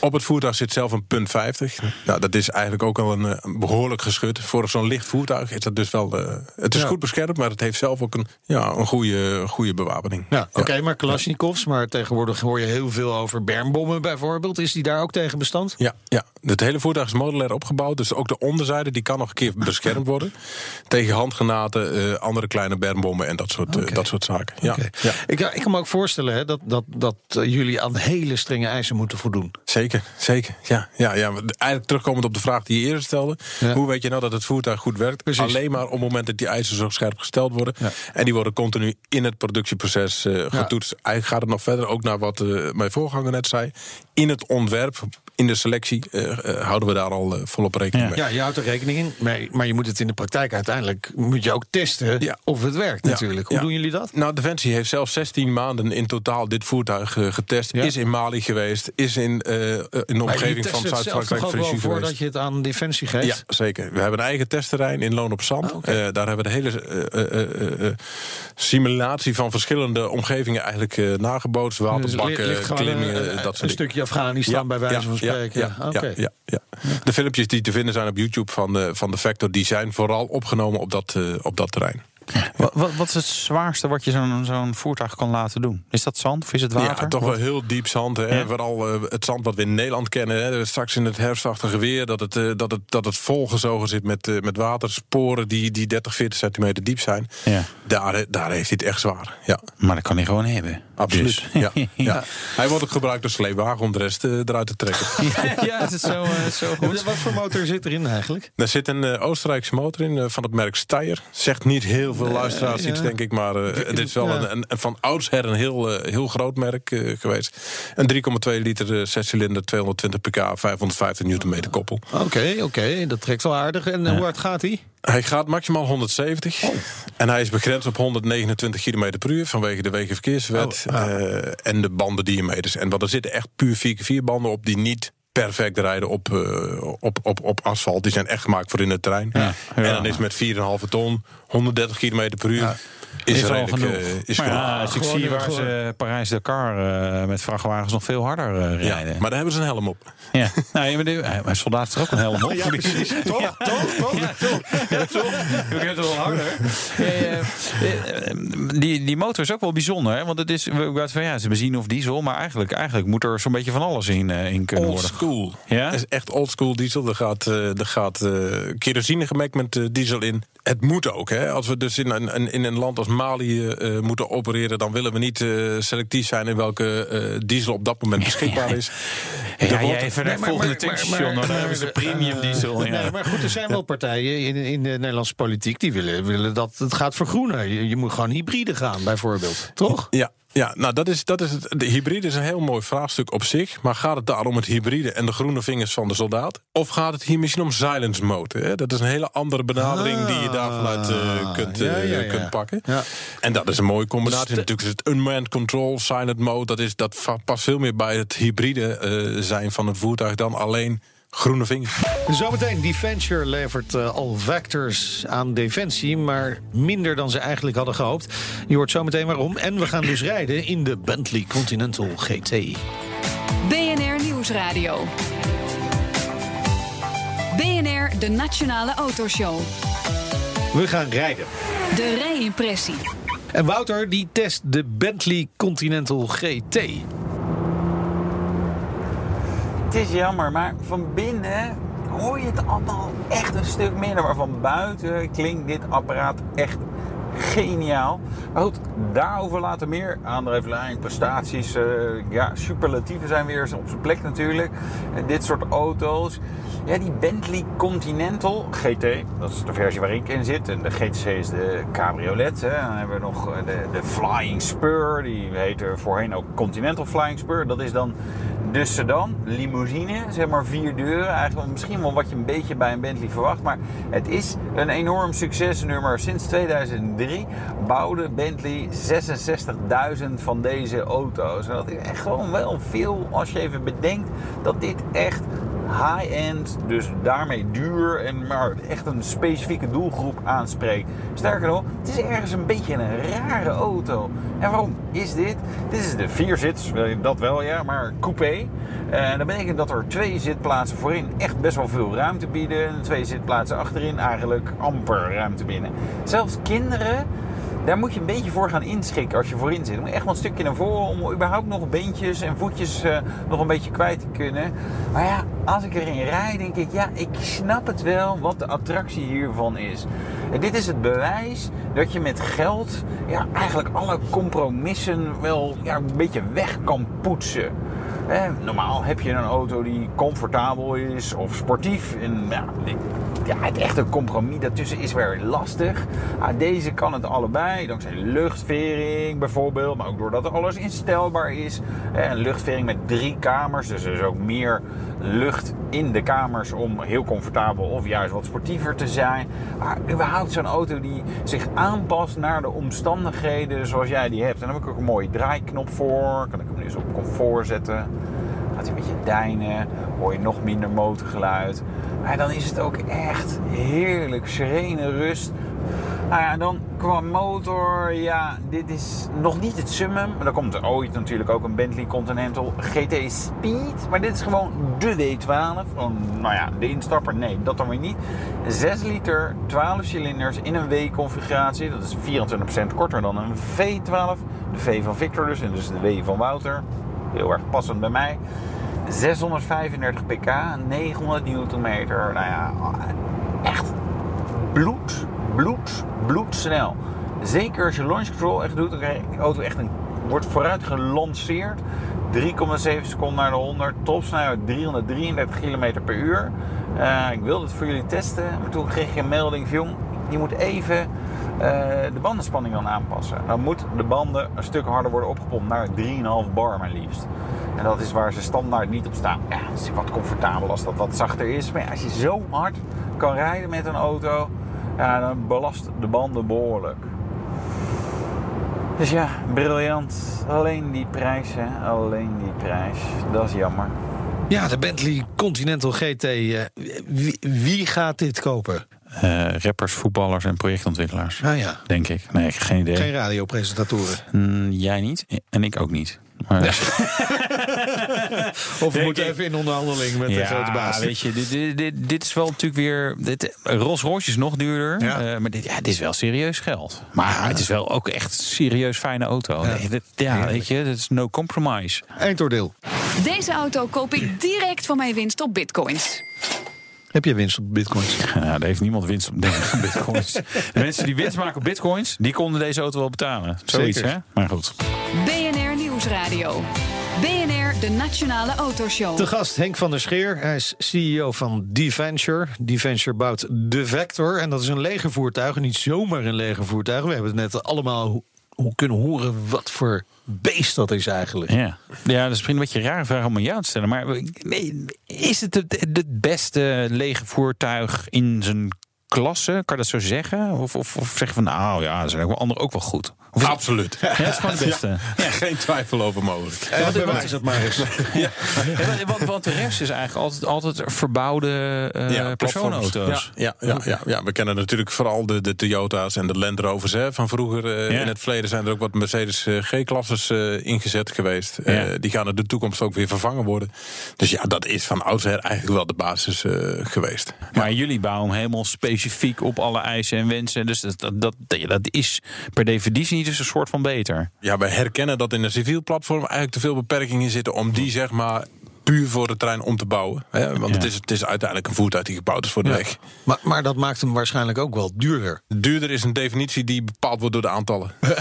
Op het voertuig zit zelf een punt 50. Nou, dat is eigenlijk ook al een, eh, een behoorlijk geschut. Voor zo'n licht voertuig is dat dus wel... eh, het is Ja. goed beschermd, maar het heeft zelf ook een, ja, een goede, goede bewapening. Ja, oké, maar Kalashnikovs, maar tegenwoordig hoor je heel veel over bermbommen bijvoorbeeld. Is die daar ook tegen bestand? Ja, ja, het hele voertuig is modulair opgebouwd. Dus ook de onderzijde die kan nog een keer beschermd worden. Tegen handgranaten, eh, andere kleine bermbommen en dat soort, dat soort zaken. Ja, Ik, ik kan me ook voorstellen hè, dat, dat, dat jullie aan hele strenge eisen moeten voldoen. zeker. zeker. Ja, ja, ja. Eigenlijk terugkomend op de vraag die je eerder stelde. Ja. Hoe weet je nou dat het voertuig goed werkt? Precies. Alleen maar op het moment dat die eisen zo scherp gesteld worden. Ja. En die worden continu in het productieproces eh, getoetst. Eigenlijk gaat het nog verder, ook naar wat eh, mijn voorganger net zei. In het ontwerp, in de selectie, eh, houden we daar al volop rekening Ja. mee. Ja, je houdt er rekening in, maar, maar je moet het in de praktijk uiteindelijk moet je ook testen Ja. of het werkt Ja. natuurlijk. Hoe Ja. doen jullie dat? Nou, Defensie heeft zelfs 16 maanden in totaal dit voertuig getest. Ja. Is in Mali geweest, is in, eh, in de omgeving van Zuid-Frankrijk wel Frissie voordat geweest. je het aan Defensie geeft? Ja, zeker. We hebben een eigen testterrein in Loon op Zand. Ah. Eh, daar hebben we de hele simulatie van verschillende omgevingen eigenlijk nagebootst. Dus Waterbakken, klimmingen, eh, dat een soort dingen. stukje Afghanistan bij wijze van spreken. Ja, ja, ja. De filmpjes die te vinden zijn op YouTube van de, van de Vector... die zijn vooral opgenomen op dat, op dat terrein. Wat, wat, wat is het zwaarste wat je zo'n zo'n voertuig kan laten doen? Is dat zand of is het water? Ja, toch wel heel diep zand. Hè? Ja. Vooral eh, het zand wat we in Nederland kennen. Hè? Straks in het herfstachtige weer. Dat het, eh, dat het, dat het volgezogen zit met, eh, met watersporen die, die 30, 40 centimeter diep zijn. Ja. Daar, daar heeft hij het echt zwaar. Ja, Maar dat kan hij gewoon hebben. Absoluut. Dus. Ja, ja. Hij wordt ook gebruikt als sleepwagen om de rest eh, eruit te trekken. ja, het is zo, eh, zo goed. Wat voor motor zit erin eigenlijk? Er zit een eh, Oostenrijkse motor in van het merk Steyr. Zegt niet heel veel luisteraars iets, denk ik. Maar eh, het is wel Ja. een, een, een van oudsher een heel, heel groot merk geweest. Een 3,2 liter eh, zescilinder, 220 pk, 550 newtonmeter koppel. Oké, oké, dat trekt wel aardig. En hoe hard gaat hij? Hij gaat maximaal 170. En hij is begrensd op 129 km per uur vanwege de wegenverkeerswet. Ah. eh, en de bandendiameters. En wat er zitten echt puur 4x4 banden op die niet perfect rijden op, eh, op, op, op asfalt. Die zijn echt gemaakt voor in het terrein. Ja. En dan is met 4,5 ton, 130 km per uur... Is, Is al genoeg. eh, is maar ja, als ik zie waar ze Parijs-Dakar eh, met vrachtwagens nog veel harder eh, Ja, rijden. maar daar hebben ze een helm op. Ja, nou, maar de, mijn soldaat is er ook een helm op. Ja, precies. Toch? Ja. Toch? Toch? Ja, toch? Ja, toch? Ik heb het wel harder. Die, die motor is ook wel bijzonder. Hè? Want het is, van, ja, is benzine of diesel. Maar eigenlijk, eigenlijk moet er zo'n beetje van alles in, in kunnen Old worden. school. Ja? Dat is echt old school diesel. Er gaat, eh, er gaat eh, kerosine gemengd met diesel in. Het moet ook. Hè? Als we dus in een, een- in een land als Mali eh, eh, moeten opereren... dan willen we niet eh, selectief zijn in welke eh, diesel op dat moment beschikbaar is. Ja, Er wordt- jij even naar volgende tankstation. Dan hebben ze premium diesel. Ja. Nee, maar goed, er zijn wel partijen in, in de Nederlandse politiek die willen, willen dat het gaat vergroenen. Je, je moet gewoon hybride gaan, bijvoorbeeld. Toch? Ja, ja nou dat is, dat is het. De hybride is een heel mooi vraagstuk op zich. Maar gaat het daar om het hybride en de groene vingers van de soldaat? Of gaat het hier misschien om silence mode? Hè? Dat is een hele andere benadering die je daar vanuit eh, kunt, ja, eh, ja, ja. kunt pakken. Ja. En dat is een mooie combinatie. Dus Natuurlijk is het unmanned control, silent mode. Dat, is, dat past veel meer bij het hybride eh, zijn van het voertuig dan alleen groene vingers. Zometeen, Defenture levert eh, al vectors aan defensie, maar minder dan ze eigenlijk hadden gehoopt. Je hoort zometeen waarom. En we gaan dus rijden in de Bentley Continental GT. BNR Nieuwsradio. BNR, de Nationale Autoshow. We gaan rijden. De rijimpressie. En Wouter die test de Bentley Continental GT. Het is jammer, maar van binnen hoor je het allemaal echt een stuk minder. Maar van buiten klinkt dit apparaat echt geniaal. Maar goed, daarover later meer. Aandrijflijn, prestaties, eh, ja, superlatieven zijn weer op zijn plek natuurlijk. En dit soort auto's. Ja, die Bentley Continental GT, dat is de versie waar ik in zit. En de GTC is de cabriolet. Hè. Dan hebben we nog eh, de, de Flying Spur, die heette voorheen ook Continental Flying Spur. Dat is dan de sedan, limousine, zeg maar vier deuren. Eigenlijk misschien wel wat je een beetje bij een Bentley verwacht. Maar het is een enorm succesnummer. Sinds 2003 bouwde Bentley 66.000 van deze auto's. En dat is echt gewoon wel veel als je even bedenkt dat dit echt high-end, dus daarmee duur en maar echt een specifieke doelgroep aanspreekt. Sterker nog, het is ergens een beetje een rare auto. En waarom is dit? Dit is de vierzits, eh, dat wel ja, maar coupé. En dat betekent dat er twee zitplaatsen voorin echt best wel veel ruimte bieden. En twee zitplaatsen achterin eigenlijk amper ruimte bieden. Zelfs kinderen daar moet je een beetje voor gaan inschikken als je voorin zit. Je moet echt wel een stukje naar voren om überhaupt nog beentjes en voetjes eh, nog een beetje kwijt te kunnen. Maar ja, als ik erin rijd, denk ik, ja, ik snap het wel wat de attractie hiervan is. En dit is het bewijs dat je met geld ja, eigenlijk alle compromissen wel ja, een beetje weg kan poetsen. Normaal heb je een auto die comfortabel is of sportief. En ja, het echte compromis daartussen is weer lastig. Ah, deze kan het allebei, dankzij luchtvering bijvoorbeeld, maar ook doordat alles instelbaar is. Hè, Een luchtvering met drie kamers, dus er is ook meer lucht in de kamers om heel comfortabel of juist wat sportiever te zijn. Maar überhaupt zo'n auto die zich aanpast naar de omstandigheden zoals jij die hebt. En daar heb ik ook een mooie draaiknop voor. Kan ik hem eens op comfort zetten. Gaat hij een beetje deinen, hoor je nog minder motorgeluid. Maar dan is het ook echt heerlijk, serene rust. Nou ja, dan qua motor, ja, dit is nog niet het summum. Maar dan komt er ooit natuurlijk ook een Bentley Continental GT Speed. Maar dit is gewoon de W12. Van, nou ja, de instapper, nee, dat dan weer niet. 6 liter, 12 cilinders in een W-configuratie. Dat is 24% korter dan een V12. De V van Victor dus, en dus de W van Wouter. Heel erg passend bij mij. 635 pk, 900 newtonmeter. Nou ja, echt bloed, bloed, bloedsnel. Zeker als je launch control echt doet, dan krijg je auto echt een, wordt vooruit gelanceerd. 3,7 seconden naar de 100, topsnelheid 333 km per uur. Eh, ik wilde het voor jullie testen, maar toen kreeg je een melding van jong, je moet even eh, de bandenspanning dan aanpassen. Dan moet de banden een stuk harder worden opgepompt naar 3,5 bar maar liefst. En dat is waar ze standaard niet op staan. Ja, het is wat comfortabel als dat wat zachter is. Maar ja, als je zo hard kan rijden met een auto, ja, dan belast de banden behoorlijk. Dus ja, briljant. Alleen die prijs, hè. Alleen die prijs. Dat is jammer. Ja, de Bentley Continental GT. eh, wie, wie gaat dit kopen? Eh, rappers, voetballers en projectontwikkelaars. Nou ja, Denk ik. Nee, ik heb geen idee. geen radiopresentatoren. Mm, jij niet en ik ook niet. Maar, Of we moeten even in onderhandeling met de grote baas. weet je, dit, dit, dit, dit is wel natuurlijk weer... Dit, Rolls Royce is nog duurder. Ja. eh, maar dit, ja, dit is wel serieus geld. Maar het is wel ook echt serieus fijne auto. Ja. Nee, dit- ja, weet je, dat is no compromise. Eindoordeel. Deze auto koop ik direct van mijn winst op bitcoins. Heb je winst op bitcoins? Ja, daar heeft niemand winst op denk ik, op bitcoins. De mensen die winst maken op bitcoins, die konden deze auto wel betalen. Zoiets, Zeker. hè? Maar goed. BNR Nieuwsradio. De Nationale Autoshow. Te gast Henk van der Scheer. Hij is CEO van D-Venture. D-Venture bouwt de Vector. En dat is een legervoertuig. En niet zomaar een legervoertuig. We hebben het net allemaal kunnen horen wat voor beest dat is eigenlijk. Ja, ja dat is misschien een beetje een rare vraag om aan jou te stellen. Maar nee, is het het, het beste lege voertuig in zijn klasse? Kan je dat zo zeggen? Of, of, of zeggen van nou ja, er zijn ook wel anderen ook wel goed? Of is Absoluut. ja, het is gewoon het beste. Geen twijfel over mogelijk. Ja, bewijs het maar eens. Ja, want- want, want de rest is eigenlijk altijd, altijd verbouwde eh personenauto's. Ja, ja, ja, ja, ja, we kennen natuurlijk vooral de, de Toyota's en de Land Rovers hè, van vroeger. eh, Ja. In het verleden zijn er ook wat Mercedes eh, G-klasses eh, ingezet geweest. Eh, Ja. die gaan in de toekomst ook weer vervangen worden. Dus ja, dat is van oudsher eigenlijk wel de basis eh, geweest. Maar jullie bouwen hem helemaal specifiek op alle eisen en wensen. Dus dat, dat, dat, dat is per definitie niet eens een soort van beter. Ja, wij herkennen dat in een civiel platform eigenlijk te veel beperkingen zitten om die zeg maar puur voor de trein om te bouwen. Hè? Want Ja. het, is, het is uiteindelijk een voertuig die gebouwd is voor de weg. Maar, maar dat maakt hem waarschijnlijk ook wel duurder. Duurder is een definitie die bepaald wordt door de aantallen.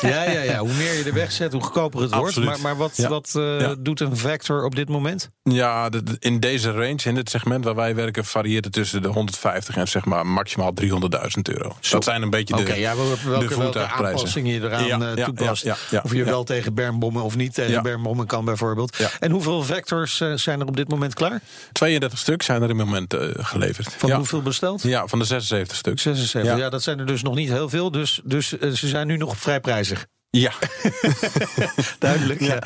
Ja, ja, ja. Hoe meer je er wegzet, hoe goedkoper het wordt. Maar, maar wat, Ja. wat eh, Ja. doet een Vector op dit moment? Ja, de- de- in deze range, in dit segment waar wij werken, varieert het tussen de 150 en zeg maar maximaal 300.000 euro. Dat zijn een beetje de, Oké, ja, welke, de welke, voertuigprijzen. aanpassingen je eraan Ja, eh, ja, toepast. ja, ja, of je ja. wel tegen bermbommen of niet tegen Ja. bermbommen kan bijvoorbeeld. Ja. En hoeveel Vectors eh, zijn er op dit moment klaar? 32 stuk zijn er in het moment eh, geleverd. Van ja. hoeveel besteld? Ja, van de 76 stuks. 76. Ja. Ja. dat zijn er dus nog niet heel veel. Dus, dus eh, ze zijn nu nog vrij prijzig. Ja, Duidelijk. ja.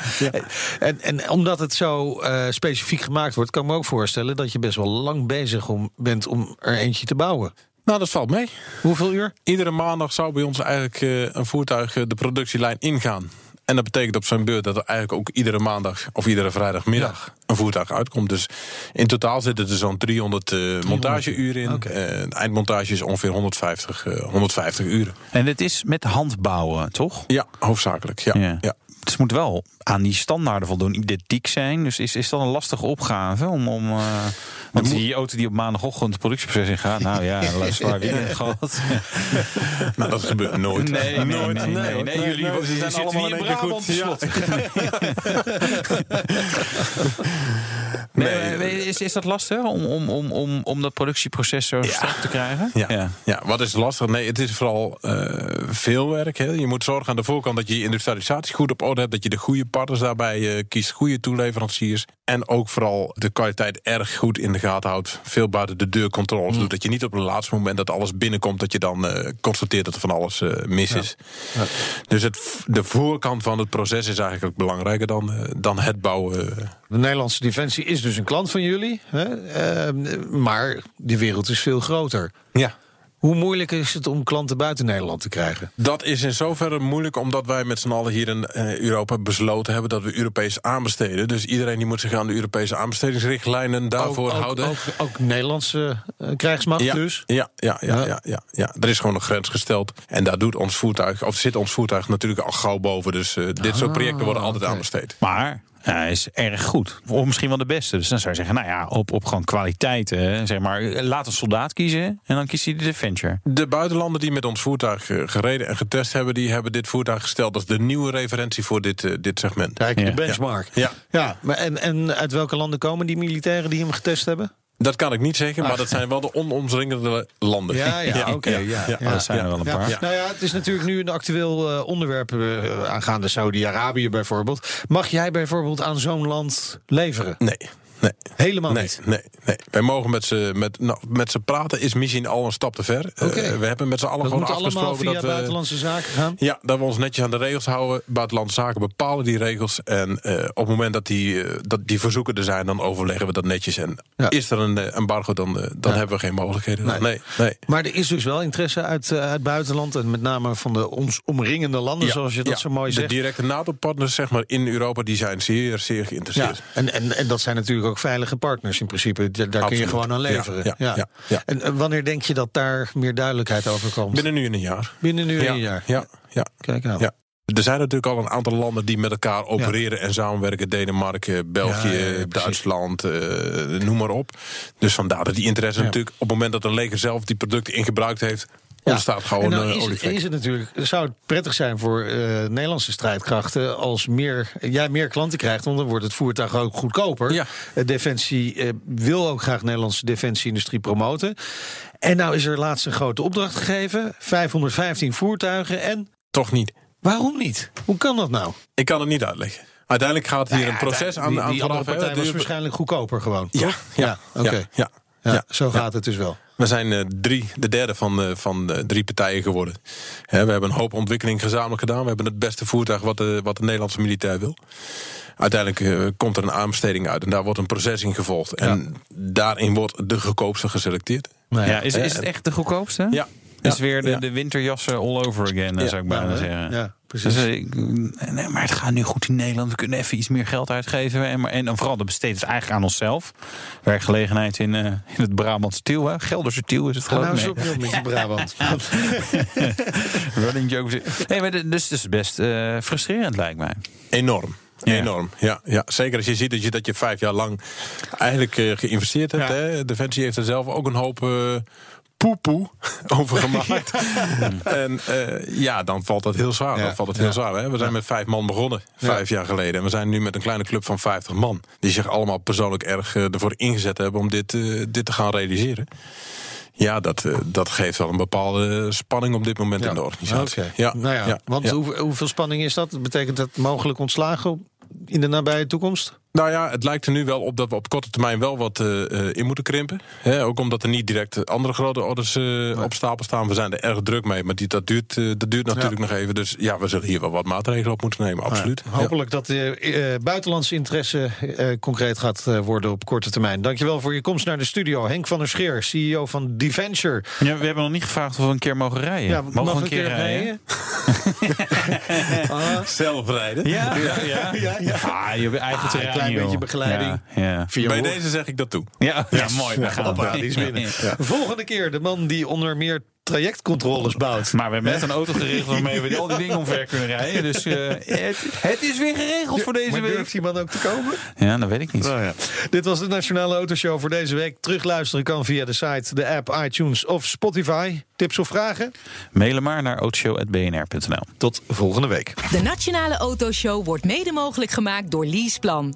En, en omdat het zo specifiek gemaakt wordt, kan ik me ook voorstellen dat je best wel lang bezig om, bent om er eentje te bouwen. nou dat valt mee. Hoeveel uur? Iedere maandag zou bij ons eigenlijk een voertuig de productielijn ingaan. En dat betekent op zijn beurt dat er eigenlijk ook iedere maandag of iedere vrijdagmiddag een voertuig uitkomt. Dus in totaal zitten er zo'n 300 eh, montageuren in. Oké. Eh, de eindmontage is ongeveer 150, eh, 150 uren. En het is met hand bouwen, toch? Ja, hoofdzakelijk. Ja. Ja. Ja. Dus het moet wel aan die standaarden voldoen, identiek zijn. Dus is, is dat een lastige opgave? Om, om, eh, want die auto die op maandagochtend het productieproces ingaat... nou ja, zwaar weekend gehad. Nou, dat gebeurt nooit. Nee, nee, nooit. nee, nee, nee, jullie nee, zijn zitten allemaal hier in Brabant. Ja. slot. Nee, is, is dat lastig om, om, om, om, om dat productieproces zo strak te krijgen? Ja. Ja. wat is lastig? Nee, het is vooral eh, veel werk. Hè. Je moet zorgen aan de voorkant dat je je industrialisatie goed op orde hebt. Dat je de goede partners daarbij eh, kiest, goede toeleveranciers. En ook vooral de kwaliteit erg goed in de gaten houdt. Veel buiten de deur controles doet. Dat je niet op het laatste moment dat alles binnenkomt... dat je dan eh, constateert dat er van alles eh, mis is. Dus het, de voorkant van het proces is eigenlijk belangrijker dan, eh, dan het bouwen. De Nederlandse Defensie is dus een klant van jullie. Hè? Eh, maar de wereld is veel groter. Ja. Hoe moeilijk is het om klanten buiten Nederland te krijgen? Dat is in zoverre moeilijk omdat wij met z'n allen hier in eh, Europa besloten hebben dat we Europees aanbesteden. Dus iedereen die moet zich aan de Europese aanbestedingsrichtlijnen daarvoor ook, ook, houden. Ook, ook Nederlandse eh, krijgsmacht ja, dus? ja, ja, ja, Ja. ja. Ja, ja, Er is gewoon een grens gesteld. En daar doet ons voertuig, of zit ons voertuig natuurlijk al gauw boven. Dus eh, dit soort projecten worden altijd oké. aanbesteed. Maar hij is erg goed. Of misschien wel de beste. Dus dan zou je zeggen, nou ja, op, op gewoon kwaliteiten. Zeg maar, laat een soldaat kiezen en dan kiest hij de Adventure. De buitenlanden die met ons voertuig eh, gereden en getest hebben, die hebben dit voertuig gesteld als de nieuwe referentie voor dit, eh, dit segment. Kijk, Ja. de benchmark. Ja. ja maar en, en uit welke landen komen die militairen die hem getest hebben? Dat kan ik niet zeggen, maar dat zijn wel de onomringende landen. Ja, ja, oké. ja, ja, dat zijn er wel een Ja. paar. Nou ja, het is natuurlijk nu een actueel eh, onderwerp eh, aangaande Saudi-Arabië bijvoorbeeld. Mag jij bijvoorbeeld aan zo'n land leveren? Nee. Nee. Helemaal Nee, niet. nee, nee. Wij mogen met ze, met, nou, met ze praten, is misschien al een stap te ver. Eh, Oké. we hebben met z'n allen Dat gewoon afgesproken via dat we. buitenlandse zaken gaan. Ja, dat we ons netjes aan de regels houden. Buitenlandse zaken bepalen die regels. En eh, op het moment dat die, eh, dat die verzoeken er zijn, dan overleggen we dat netjes. En Ja. is er een eh, embargo, dan, eh, dan Ja. hebben we geen mogelijkheden. Nee. Nee, nee. Maar er is dus wel interesse uit, eh, uit buitenland. En met name van de ons omringende landen, Ja, zoals je dat zo mooi De zegt. directe NATO-partners zeg maar, in Europa die zijn zeer, zeer Ja, geïnteresseerd. en, en, en dat zijn natuurlijk ook veilige partners in principe. Daar, kun je gewoon aan leveren. Ja, ja, ja, ja. En, en wanneer denk je dat daar meer duidelijkheid over komt? Binnen nu in een jaar. Binnen nu ja, een jaar. Ja, ja. Kijk aan. Ja. Er zijn natuurlijk al een aantal landen die met elkaar opereren en samenwerken. Denemarken, België. Duitsland, eh, noem maar op. Dus vandaar dat die interesse natuurlijk... op het moment dat een leger zelf die producten ingebruikt heeft... Ja. ontstaat gewoon en nou een is, het, olievlek. is het natuurlijk, zou het prettig zijn voor eh, Nederlandse strijdkrachten als meer, jij meer klanten krijgt, want dan wordt het voertuig ook goedkoper. Ja. Eh, Defensie eh, wil ook graag Nederlandse defensieindustrie promoten. En nou is er laatst een grote opdracht gegeven: 515 voertuigen. En Toch niet. waarom niet? Hoe kan dat nou? Ik kan het niet uitleggen. Uiteindelijk gaat hier een proces aan, die, aan die andere vooraf. hè. partij was waarschijnlijk goedkoper gewoon. ja, toch? ja, oké. ja. Ja, Ja. zo gaat het dus wel. We zijn eh, drie, de derde van, eh, van de drie partijen geworden. Hè, we hebben een hoop ontwikkeling gezamenlijk gedaan. We hebben het beste voertuig wat de, wat de Nederlandse militair wil. Uiteindelijk eh, komt er een aanbesteding uit en daar wordt een proces in gevolgd. En daarin wordt de goedkoopste geselecteerd. Nou Ja, is, is het echt de goedkoopste? Ja. Is Ja, weer de, ja. de winterjassen all over again, Ja. zou ik bijna Ja, zeggen. Ja, precies. Dus, eh, ik- nee, maar het gaat nu goed in Nederland. We kunnen even iets meer geld uitgeven. En, maar- en, vooral de besteed het eigenlijk aan onszelf. Werkgelegenheid in, eh, in het Brabantse Tiel. Hè? Gelderse Tiel is het Ga nou op joh, met je Brabant. Nee, running jokes. Nee, maar de- dus het is best eh, frustrerend lijkt mij. Enorm. Ja. Enorm. Ja, ja, zeker als je ziet dat je, dat je vijf jaar lang eigenlijk eh, geïnvesteerd hebt. Ja. Hè. Defensie heeft er zelf ook een hoop eh poepoe over gemaakt. en eh, ja, dan valt dat heel zwaar. Ja. Dan valt het heel Ja. zwaar. Hè. We zijn met vijf man begonnen, vijf jaar geleden. En we zijn nu met een kleine club van 50 man. Die zich allemaal persoonlijk erg eh, ervoor ingezet hebben om dit, eh, dit te gaan realiseren. Ja, dat, dat geeft wel een bepaalde spanning op dit moment in de organisatie. Ja, Nou ja, ja, want hoe- hoeveel spanning is dat? Betekent dat mogelijk ontslagen in de nabije toekomst? Nou ja, het lijkt er nu wel op dat we op korte termijn wel wat eh, eh, in moeten krimpen. Hè, ook omdat er niet direct andere grote orders eh, op stapel staan. We zijn er erg druk mee, maar die, dat, duurt, eh, dat duurt natuurlijk nog even. Dus ja, we zullen hier wel wat maatregelen op moeten nemen, absoluut. Hopelijk dat de eh, buitenlandse interesse eh, concreet gaat eh, worden op korte termijn. Dankjewel voor je komst naar de studio. Henk van der Scheer, CEO van Deventure. Ja, we hebben nog niet gevraagd of we een keer mogen rijden. mogen we een keer rijden? Ah, Zelf rijden. Ja, ja, ja. ja, ja. Ah, je hebt eigen Ah, terrein, een klein joh. beetje begeleiding. Ja, ja. via Bij hoor- deze zeg ik dat toe. Ja, ja, mooi. We gaan Hoppa, die is binnen. Volgende keer de man die onder meer trajectcontroles bouwt. Maar we hebben net een auto geregeld waarmee we al die dingen omver kunnen rijden. Dus eh, het, het is weer geregeld voor deze maar week. durft die man ook te komen? Ja, dat weet ik niet. Nou ja. Dit was de Nationale Autoshow voor deze week. Terugluisteren kan via de site, de app, iTunes of Spotify. Tips of vragen? Mailen maar naar autoshow.bnr.nl. Tot volgende week. De Nationale Autoshow wordt mede mogelijk gemaakt door Leaseplan.